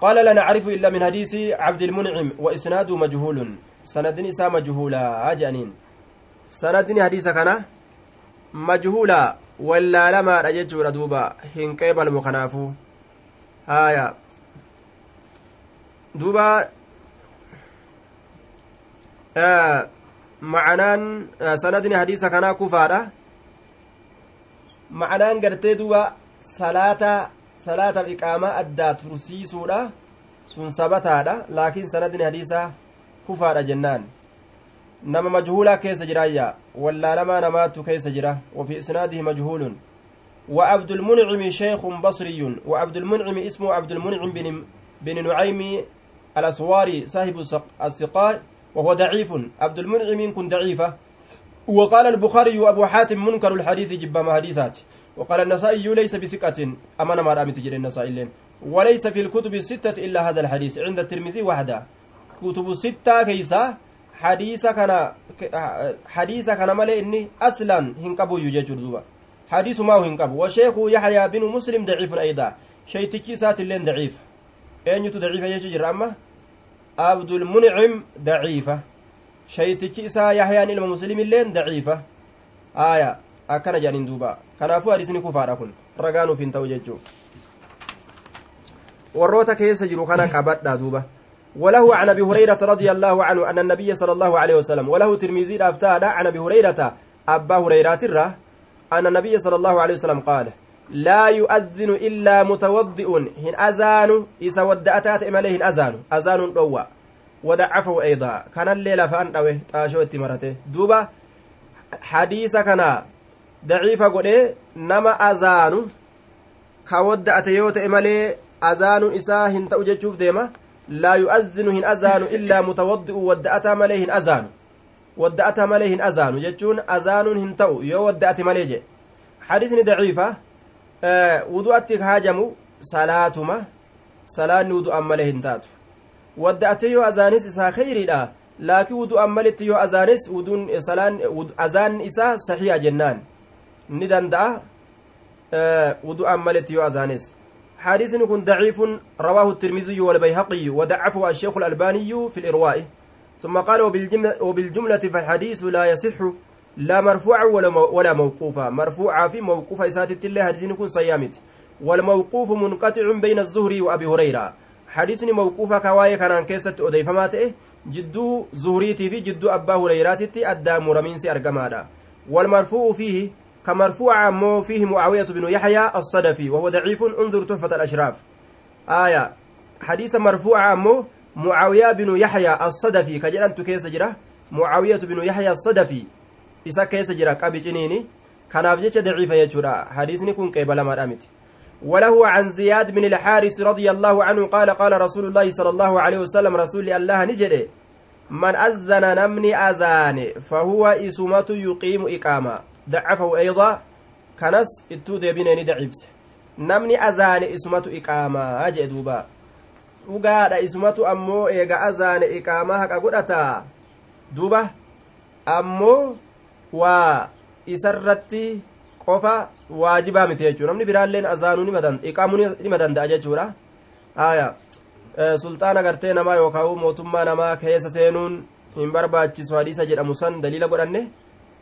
قال لا نعرف إلا من حديث عبد المنعم. وإسناده مجهول. سندني إسا مجهولا. أجانين. سندني حديث كان رججوا دوبا هن قبل مخنافو هايا دوبا آه معنان آه سندني حديث كان كفارة معنان قرتي دوبا صلاة salaataaf iqaamaa addaa tursiisuudha. Sun sabataadha laakiin sanadni hadiisaa kufaadha jennaan. Nama majhuulaa keessa jiraayya wallaalamaa namaatu keessa jira وفي إسناده مجهول وعبد المنعم شيخ بصري وعبد المنعم اسمه عبد المنعم بن, بن نعيم الأسواري صاحب السقاء وهو ضعيف عبد المنعم كن ضعيفة وقال البخاري وأبو حاتم منكر الحديث جبما حديثات وقال النسائي ليس بثقة أمانة ما رأمت جري النسائي وليس في الكتب الستة إلا هذا الحديث عند الترمذي وحده كتب الستة كيسا كان مالي إني أصلا هنكبو يجي دوبا حديث ما هو هنكبو وشيخ يحيى بن مسلم ضعيف أيضا شيتكي سات اللين ضعيف أين يتو ضعيف يجي أما عبد المنعم ضعيفة شيتكي سا يحيى إلما مسلم اللين ضعيفة آية akkana jedhaniin duuba. Kanaafuu hadisni kufaadha kun. Ragaa nuuf hin ta'u jechuu. Warroota keessa jiru kana qabadha duuba. وله عن أبي هريرة رضي الله عنه أن النبي صلى الله عليه وسلم وله ترمذي افتاد عن أبي هريرة أبا هريرة الره أن النبي صلى الله عليه وسلم قال لا يؤذن إلا متوضئ هن أذان إذا ودأتات اماليه أذان أذان دوا ودعفه أيضا. كان الليلة فأن دوي طاشو اتمرته دوبا حديث كان daciifa godhee nama azaanu ka wadda'ate yoo ta'e malee azaanuun isaa hin jechuuf deema laa yu'azzinu hin azaanu illaa mutawaddi'u wadda'ataa malee hin azaanu wadda'ataa malee hin azaanu jechuun azaanuun hin ta'u yoo wadda'ate malee jedhe hadisni daciifa wudu'atti haajamu salaatuma salaanni wudu'an malee hin taatu wadda'ate yoo azaanis isaa kheyriidha laakiin wudu'an malitti yoo azaanis wuduun salaan azaan isaa saxiiha jennaan ni danda'a wudu'aan maletti yoo azaanes حديث كن ضعيف رواه الترمذي والبيهقي ودعفه الشيخ الألباني في الإرواء. ثم قال وبالجملة, وبالجملة فالحديث لا يصح لا مرفوعا ولا ولا موقوفا. مرفوعا في موقوفا إسات الله حديث كن صيامت. والموقوف منقطع بين الزهري وأبي هريرة. حديث موقوفا كواي كان كيسة أديفمات جدو زهريتي في جدو أبا هريراتي أدى مرمين أرقمادا. والمرفوع فيه كمرفوع مو فيه معاوية بن يحيى الصدفي وهو ضعيف. انظر تحفة الأشراف. آية. حديث مرفوع مو معاوية بن يحيى الصدفي. كجلنت كيس جرة معاوية بن يحيى الصدفي. إسا كيس جرة قبي جنيني. كان jecha daciifa jechuudha hadiisni kun qeebalamadha miti وله عن زياد بن الحارث رضي الله عنه قال قال رسول الله صلى الله عليه وسلم رسول الله نجد من أذن نمني أذان فهو إسمة يقيم إقامة. ضعفه أيضا كنس اتو ديبينيني دعيبس namni azaane isumatu iqaamaa jee duuba dhugaadha isumatu ammoo eega azaane iqaamaa haqa godhata duuba ammoo waa isarratti qofa waajibaa miti jechuu namni biraalleen azaanuu iqaamuu nima danda'a jechuudha haya sulxaana gartee namaa yookaan mootummaa namaa keessa seenuun hin barbaachisu hadiisa jedhamu san daliila godhanne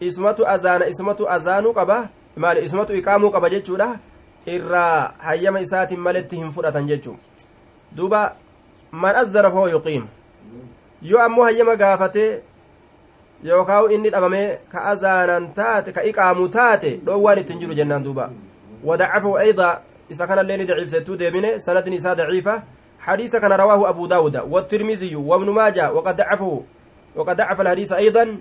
isumatu azaana isumatu azaanuu qaba maali isumatu iqaamuu qaba jechuudha irraa hayyama isaatiin maletti hin fudhatan jechuun duuba man azzana foo yuqiim yoo ammoo hayyama gaafatee yookaan inni dhabamee ka azaanan taate ka iqaamu taate dhoowwaan ittiin jiru jennaan duuba wadacafahu ayda isa kanallee ni daciifsettuu deemine sanadni isaa daciifa حديث كان رواه أبو داود والترمذي وابن ماجه وقد ضعفه وقد ضعف الحديث أيضا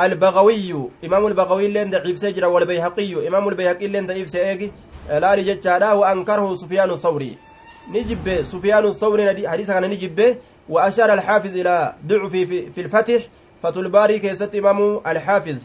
البغوي إمام البغوي lleen ضعيف se jira والبيهقي إمام البيهقي lleen ضعيف se jira jechuudha وأنكره سفيان الثوري. ni jibbe سفيان الثوري حديث kana ni jibbe وأشار الحافظ إلى ضعف في, في الفتح فتح الباري keessatti إمام الحافظ.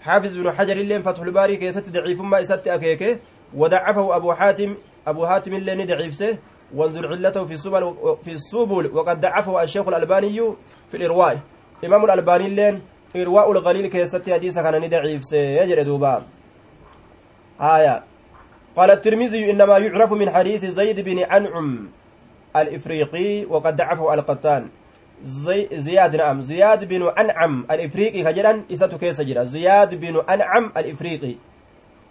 حافظ بن حجر lleen فتح الباري keessatti ضعيف ummaa isaatti akeeke وضعفه أبو حاتم أبو حاتم lleen ضعيف se وانظر علته في السبل في السبل وقد ضعفه الشيخ الألباني في الإرواء. إمام الألباني إرواء الغليل keessatti حديث kana ضعيف se jedhe duuba aayaa قال الترمذي إنما يعرف من حديث زيد بن أنعم الإفريقي وقد ضعفه القطان زي زياد نعم زياد بن أنعم الإفريقي ka jedha isatu keessa jira زياد بن أنعم الإفريقي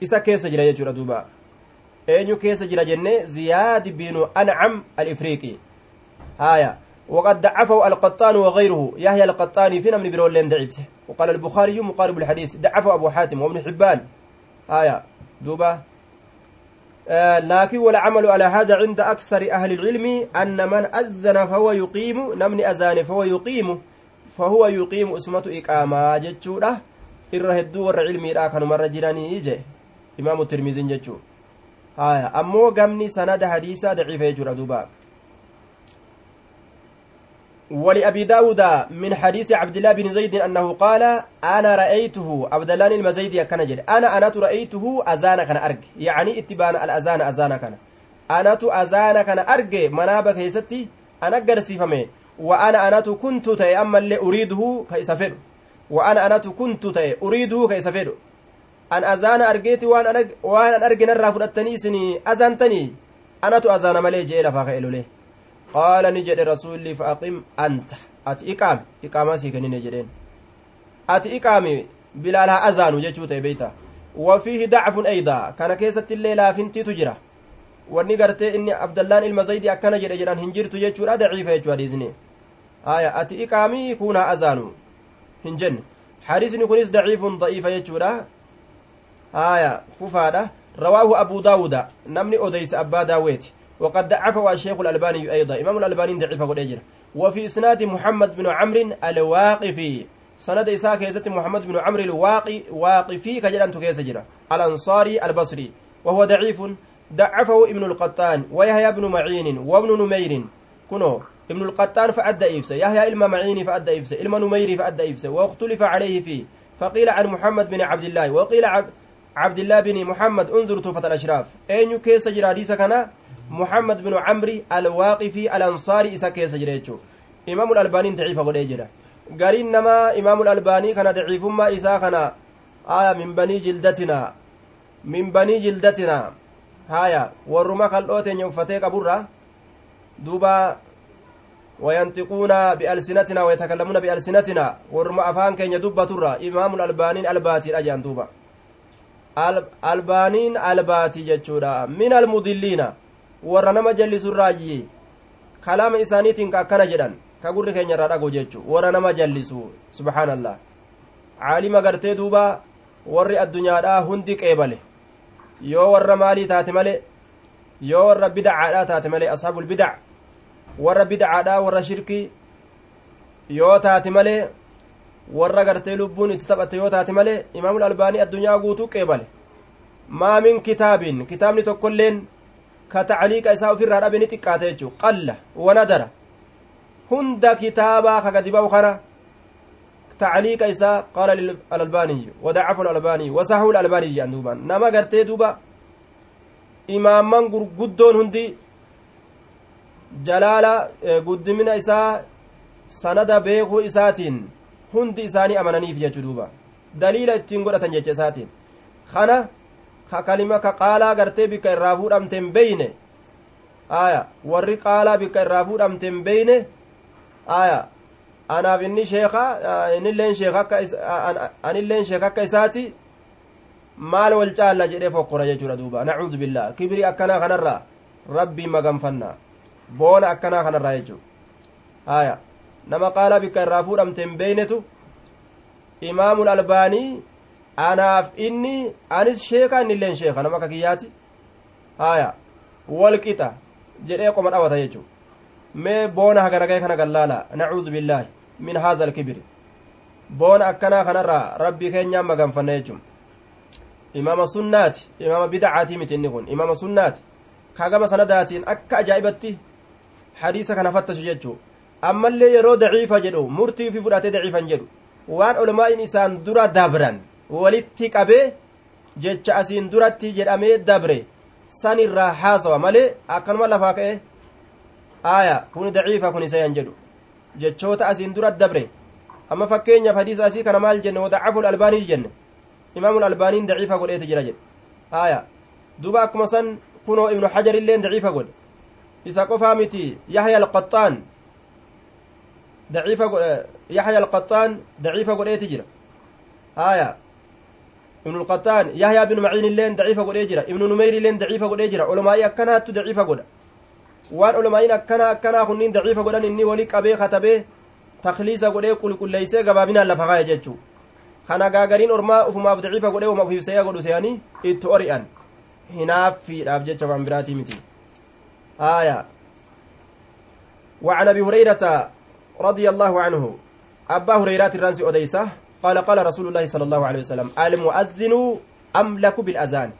isa keessa jira jedha duuba أينو كيس جرا جنة زياد بن أنعم الإفريقي هايا وقد ضعفه القطان وغيره. يحيى القطاني في من برول ضعيفه وقال البخاري مقارب الحديث. ضعفه أبو حاتم وابن حبان. هايا دوبا آه لكن والعمل على هذا عند أكثر أهل العلم أن من أذن فهو يقيم نمني أذان فهو يقيم. فهو يقيم اسمة إقامة جتشورة. irra hedduu warra cilmiidha kanumarra jiranii je imaamu tirmiziin jechuu haya ammoo gamni sanada hadiisaa daciifa jechuudha duuba ولأبي داود من حديث عبد الله بن زيد أنه قال أنا رأيته عبد الله المزيدي كان أنا أنا رأيته أذان كان أرج يعني اتبان الأذان أذان كان. أنا أذان كان أرج منابك هيستي أنا قرسي فمي وأنا أنا كنت تأمل اللي أريده وأنا أنا كنت تأ أريده كيسفر أن أذان أرجيتي وأنا أنا وأنا أرجي نرى فلتني سني أذنتني. أنا أذان ملي جيل فاقيلو ليه iqaami iqaamaa sii kennine jedheen ati iqaami bilaal haa azaanu jechuu ta'e beeyta wafiihi dacfun eydaa kana keessatti illee laafintiitu jira wanni gartee inni abdallaan ilma zaydi akkana jedhe jedhan hin jirtu jechuudha daciifa jechuu hadiisni aya ati iqaamii kun haa azaanu hin jenne hadiisni kunis daciifun da'iifa jechuudha aya kufaadha rawaahu abuu daawuda namni odeyse abbaa daawweeti وقد ضعفه الشيخ الألباني أيضا. إمام الألباني ضعفه قد وفي إسناد محمد بن عمرو الواقفي. سند إساء كيزة محمد بن عمرو الواقي واقفي كجران تكيس جرا. الأنصاري البصري. وهو ضعيف. ضعفه ابن القطان ويحيى بن معين وابن نمير. كنو ابن القطان فأدى إفسه. يحيى إلما معين فأدى إفسه. إلما نمير فأدى إفسه. واختلف عليه فيه. فقيل عن محمد بن عبد الله. وقيل عبد الله بن محمد انظر توفة الأشراف. أين كيس جرا؟ ديسا كان محمد بن عمري الواقفي الأنصاري إسا كيس جريتشو. إمام الألباني ضعيف قد جرا قرين نما إمام الألباني كان ضعيف ما إسا كان. آية من بني جلدتنا. من بني جلدتنا. هايا. ورما خلوتين يوفتي قبرة دوبا وينطقون بألسنتنا ويتكلمون بألسنتنا. ورما أفان كين يدب ترى إمام الألباني الباتي أجان دوبا. البانين الباتي جتشورا. من المضلين warra nama jallisurraayyi kalaama isaaniitiin ka akkana jedhan ka gurri keenya irraa dhagoo jechu warra nama jallisu subhaanallah. Caalima gartee duuba warri addunyaadhaa hundi qeebale. Yoo warra maalii taate male yoo warra bidacaadhaa taate male ashaabul bidac warra bidacaadhaa warra shirkii yoo taate malee warra gartee lubbuun itti taphatte yoo taate malee imaamul albaanii addunyaa guutuu qeebale. Maa min kitaabin? Kitaabni tokkoilleen xiqqaate jechuu qalla wanadara hunda kitaabaa ka gadi ba'u kana tacliiqa isaa qaala alalbaaniyyu wadacafu alalbaaniyyu wasahu alalbaaniyyu jedhan duuba nama gartee duuba imaamman gurguddoon hundi jalaala guddimina isaa sanada beekuu isaatiin hundi isaanii amananiif jechuu duuba daliila ittiin godhatan jecha isaatiin kana ka kalima ka qaalaa gartee bikka irraa fuudhamten beyne aya warri qaalaa bikka irraa fuudhamten beyne aya anaaf inni sheeka inilleen sheek akka anilleen sheek akka isaati maal wal caalla jedhee fokkora jechuudha duuba nacuudu billah kibiri akkanaa kanarraa rabbii maganfanna boona akkanaa kanarraa jechuu aya nama qaalaa bikka irraa fuudhamten beynetu imaamul albaanii anaaf inni anis sheeka inni illeen sheeka nama kakiyyaati haya wal qixa jedhee qoma dhawata jechuu mee boona hagaragee kana gallaala nacuudu billaahi min haaza alkibiri boona akkanaa kanarraa rabbii keenyaan maganfanna jechuun. Imaama sunnaati imaama bidacaatii miti inni kun. Imaama sunnaati kagama sanadaatiin akka ajaa'ibatti hadiisa kana fattashu jechuu ammallee yeroo daciifa jedhu murtii fi fudhatee daciifan jedhu. Waan olmaa'in isaan dura dabran walitti qabee jecha asiin duratti jedhamee dabre san irraa haasawa malee akkanuma lafaa ka'e aaya kun daciifa kun isayan jedhu jechoota asiin durat dabre amma fakkeenyaaf hadiisa asii kana maal jenne wadacafu albaanii jenne imaamul albaaniin daciifa godheeti jira jedhe aya duba akkuma san kunoo ibnu hajar illeen daciifa godhe isa qofaa miti yahya alqaxaan daciifa yahya alqaxaan daciifa godheeti jira aya ibnu alqaxaan yahya binu maciin illeen daciifa godhee jira ibnu numeyr illeen daciifa godhee jira olomaa'ii akkanaattu daciifa godha waan olomaa'iin akkana akkanaa kunniin daciifa godhan inni wali qabee katabee takliisa godhee qulqulleeysee gabaabinaan lafa kaa'e jechuu kana gaagariin ormaa ufumaaf daciifa godhee uma ufiifsee godhu seeyanii itti ori'an hinaaffiidhaaf jecha waan biraatii miti آية وعن أبي هريرة رضي الله عنه أبا هريرة الرانسي أديسة قال قال رسول الله صلى الله عليه وسلم المؤذن أملك بالأذان.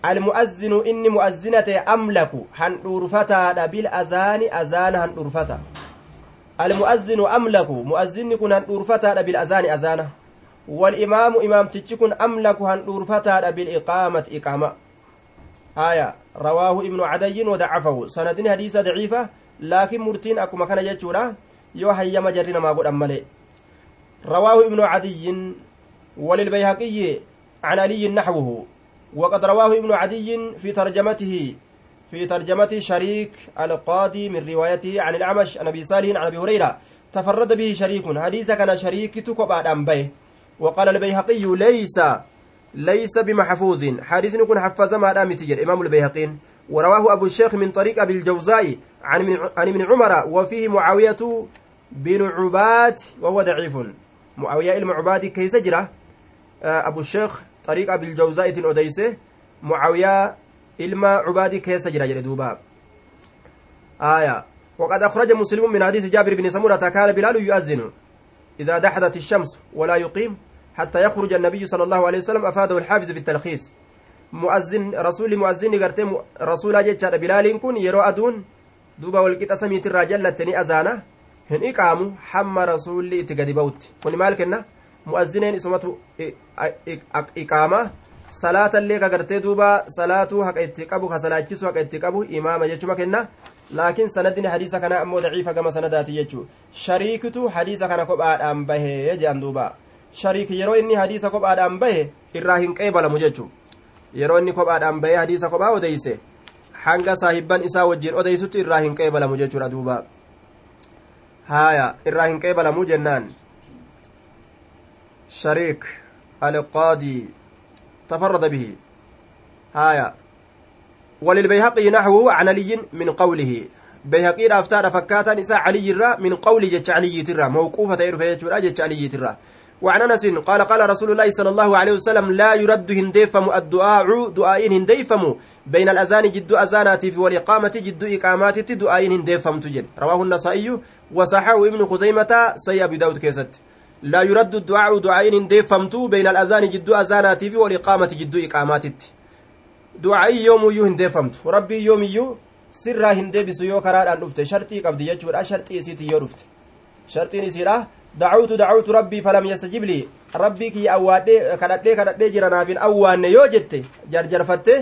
المؤذن إني مؤذنة أملك هن أرفتا بالأذان أذان هن أرفتا المؤذن أملك مؤذن كن هن أرفتا بالأذان أذانه. والإمام إمام تتشكن أملك هن أرفتا بالإقامة إقامة. آية. رواه ابن عدي وضعفه. سندين حديث ضعيفة لكن مرتين أكما كان يجورا يو هيا مجرنا ما قد أمالي رواه ابن عدي وللبيهقي عن علي نحوه وقد رواه ابن عدي في ترجمته في ترجمة شريك القاضي من روايته عن الأعمش عن أبي صالح عن أبي هريرة. تفرد به شريك حديث كان شريك تكبع أنبيه وقال البيهقي ليس ليس بمحفوظ. حديث يكون حفظ ما دام تجر إمام البيهقين ورواه أبو الشيخ من طريق أبي الجوزاء عن من عن ابن عمر وفيه معاوية بن عباد وهو ضعيف. معاوية المعباد كيس جرى أبو الشيخ طريق أبي الجوزاء أديسه معاوية ilma عبادي keessa jira jedhe وقد أخرج مسلم من حديث جابر بن سمرة كان بلال يؤذن إذا دحدت الشمس ولا يقيم حتى يخرج النبي صلى الله عليه وسلم أفاده الحافظ في التلخيص مؤذن رسول مؤذن قرتي رسول جتشا بلال كن يرو أدون دوبا والقطة سميت الرجال لتني أزانا هن إقاموا حم رسول إتقاد بوت كن مالكنا مؤذنين اسمته إقامة salaata illee ka gartee duuba salaatuu haqa itti qabu ka salaachisu haqa itti qabu imaama jechuma kenna laakiin sanadni hadiisa kana ammoo daciifa gama sanadaati jechuu shariikitu hadiisa kana kophaadhaan bahee jedhan duuba shariik yeroo inni hadiisa kophaadhaan bahe irraa hin qeebalamu jechuu yeroo inni kophaadhaan bahee hadiisa kophaa odeyse hanga saahibban isaa wajjiin odeysutti irraa hin qeebalamu jechuudha duuba haaya irraa hin qeebalamu jennaan. Shariik alqaadii تفرد به هايا وللبيهقي نحوه عن علي من قوله بيهقي رافتار فكاتا نساء علي الرا من قول جتش علي ترى موقوفة يرفع جتش علي ترى وعن أنس قال قال رسول الله صلى الله عليه وسلم لا يرد هنديفم الدعاء دعاء هنديفم بين الأذان جد اذانات في والإقامة جد اقامات دعاء هنديفم تجد. رواه النسائي وصححه ابن خزيمة سي أبي داود كيست. لا يرد الدعاء دعاء هنديفمتو بين الأذان جد اذانات في والإقامة جد اقامات دعاء يوم يو هنديفمت ربي يوم يو sirraa hin deebisu yoo karaadhaan dhufte sharxii qabdi jechuudha sharxii isiiti yoo dhufte sharxiin dacawtu dacawtu rabbii falam yastajib lii rabbii kiyya awwaadhee kadhadhee kadhadhee jira naafin awwaanne yoo jette jarjarfatte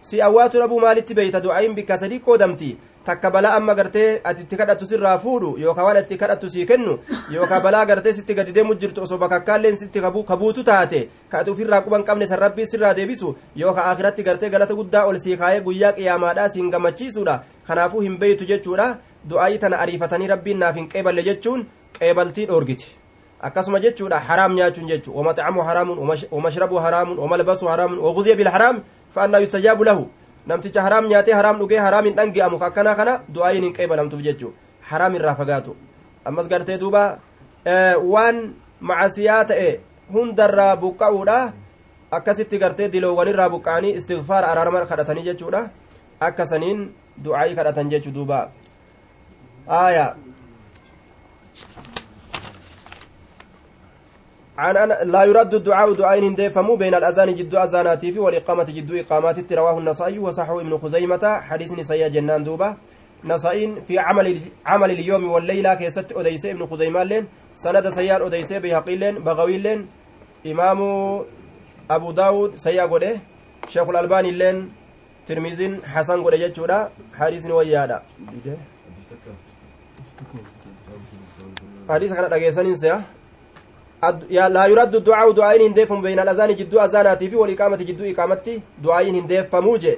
si awwaatu dhabuu maalitti beeyta du'aayin bikka sadii qoodamti takka balaa amma gartee ati itti kadhattu sirraa fuudhu yookaan waan itti kadhattu sii kennu yookaan balaa gartee sitti gadi deemu jirtu osoo bakakkaalleen sitti kabuutu taate ka ati ofirraa quban qabne san rabbii sirraa deebisu yookaan akhiratti gartee galata guddaa ol sii kaayee guyyaa qiyaamaadhaa siin gammachiisuudha kanaafuu hin beeytu jechuudha du'aayii tana ariifatanii rabbiin naaf hin qeeballe jechuun qeebaltii dhoorgiti akkasuma jechuudha haraam nyaachuun jechuudha wamaxacamu haraamun wamashrabu haraamun wamalbasu haraamun waguziya bilharaam fa'annaa yustajaabu lahu namticha haraam nyaatee haraam dhugee haraam hin dhangi'amu akkanaa kana du'aayin hin qeebalamtuuf jechuudha haraam irraa fagaatu ammas gartee duuba waan macasiyaa ta'e hundarraa buqqa'uudha akkasitti gartee diloowwanirraa buqqa'anii istigfaar araarama kadhatanii jechuudha akkasaniin du'aayii kadhatan jechuu duuba aayaa لا يرد الدعاء دعاء hin deebifamu بين الأذان jidduu azaanaatii fi والإقامة jidduu iqaamaatii رواه النسائي وصححه ابن خزيمة حديث نسائي jennaan duuba نسائين في عمل عمل اليوم والليلة keessatti odeesse ابن خزيمة lleen سند سيار odeesse بيهقي lleen بغوي lleen إمام أبو داود سيا قده شيخ الألباني لين ترميزين حسن قده جتشورا حديث ويادا حديث كان أجيسان سيا laa yuraddu du'aa'u du'aayin hin deeffamu beeyna alazaani jidduu azaanaatii fi waliqaamati jidduu iqaamatti du'aayin hin deeffamuu je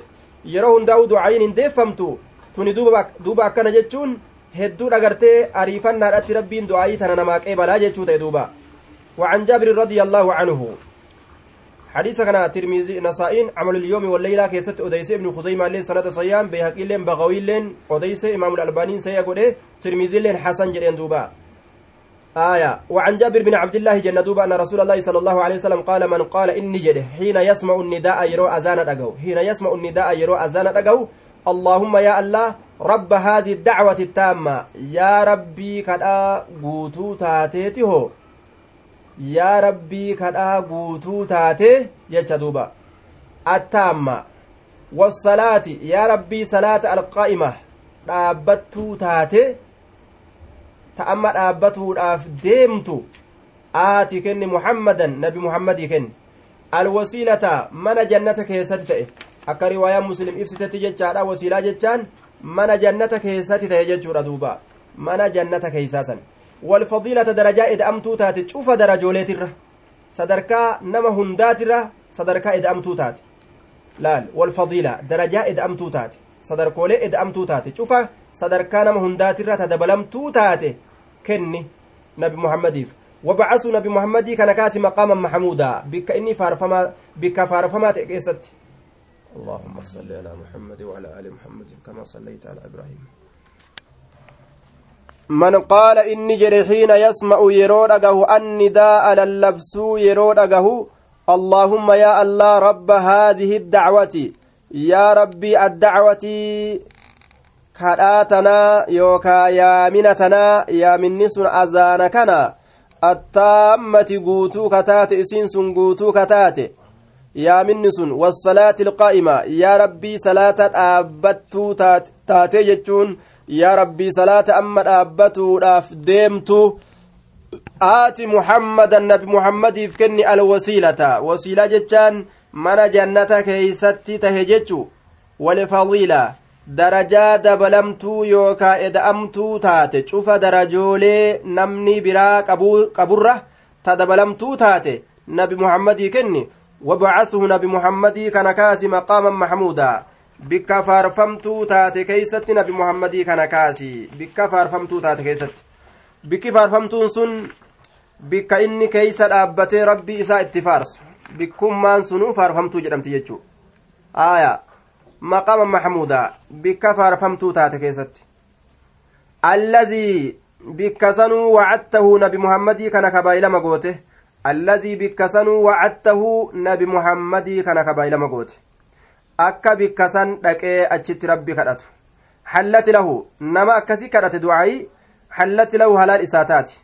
yeroo hundaa'u du'aayin hin deeffamtu tuni duuba akkana jechuun hedduu dhagartee ariifannaadhatti rabbiin du'aayii tana namaa qeebalaa jechuu ta'e duuba وعن جابر رضي الله عنه حديث kana ترمذي نسائين عمل اليوم والليلة keessatti odeesse ابن خزيمة lleen سنة صيام بيهقي lleen بغوي lleen odeesse إمام الألباني سيقول ترمذي lleen حسن jedheen duuba aayaa. وعن جابر بن عبد الله jennaan duuba أن رسول الله صلى الله عليه وسلم قال من قال inni jedhe حين يسمع النداء yeroo أذان dhagahu حين يسمع النداء yeroo أذان dhagahu اللهم yaa الله رب هذه الدعوة التامة. يا ربي كدا قوتو تاتيتي yaa rabbii kadhaa guutuu taate jecha duuba attaamma wassalaati yaa rabbii salaata alqaa'ima dhaabbattuu taate ta amma dhaabbatuudhaaf deemtu aati kenni muhammadan nabi muhammadii kenni alwasiilata mana jannata keessatti ta'e akka riwaayaan muslim ibsitetti jechaadha wasiilaa jechaan mana jannata keessatti ta'e jechuudha duuba mana jannata keeysaa والفضيلة درجاء إدأمتو تاتي شوف درجوليت الره صدركا نما هندات الره صدركا إدأمتو تاتي laal walfadiila darajaa ida'amtuu taate sadarkoolee ida'amtuu taate cufa sadarkaa nama hundaatirra ta dabalamtuu taate kenni nabi muhammadiif wabacasuu nabi muhammadii kana kaasi maqaaman maxamuudaa bikka inni faarfamaa bikka faarfamaa ta'e keessatti اللهم صل على محمد وعلى آل محمد كما صليت على إبراهيم من قال إني جري حين يسمع يرود أجه النداء للبسو يرود أجه اللهم يا الله رب هذه الدعوة يا ربي الدعوة kadhaatanaa yookaa yaaminatanaa yaaminni sun azaana kana attaammati guutuu kataate isiin sun guutuu kataate yaaminni sun wassalaati ilqaa'ima yaa rabbii salaata dhaabbattuu taatee jechuun yaa rabbii salaata amma dhaabbatuudhaaf deemtu aati muhammadan nabi muhammadiif kenni alwasiilata wasiilaa jechaan mana jannata keeysatti tahe jechu walfadiila darajaa dabalamtuu yookaa eda'amtuu taate cufa darajoolee namni biraa qaburra ta dabalamtuu taate nabi muhammadii kenni wabacasuhu nabi muhammadii kana kaasi maqaaman maxmuudaa bikka faarfamtuu taate keeysatti nabi muhammadii kana kaasi bikka faarfamtuu taate keeysatti bikki faarfamtuun sun bikka inni keeysa dhaabbatee rabbii isaa itti faarsu bikkummaan sunuu faarfamtuu jedhamti jechuu aya maqama maxmuuda bikka faarfamtuu taate keessatti allazii bikka sanuu wacadtahu nabi muhammadii kana kabaayilama goote allazii bikka sanuu wacadtahu nabi muhammadii kana kabaayilama goote akka bikka san dhaqee achitti rabbi kadhatu hallati lahu nama akkasi kadhate du'aayi hallati lahu halaal isaa taati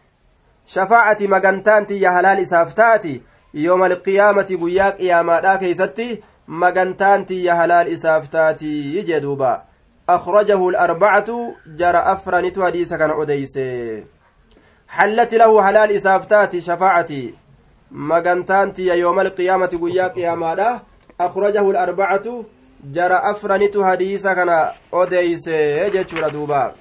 shafaacati magantaan tiyya halaal isaaf taati yooma alqiyaamati guyyaa qiyaamaadhaa keeysatti magantaan tiyya halaal isaaf taati jee duuba أخرجه الأربعة جرى أفرنت حديث كان أديس حلت له حلال إسافتات شفاعتي. مغنتانتي يوم القيامة قيا قياما أخرجه الأربعة جرى أفرنت حديث كان أديس يجتشور دوبا.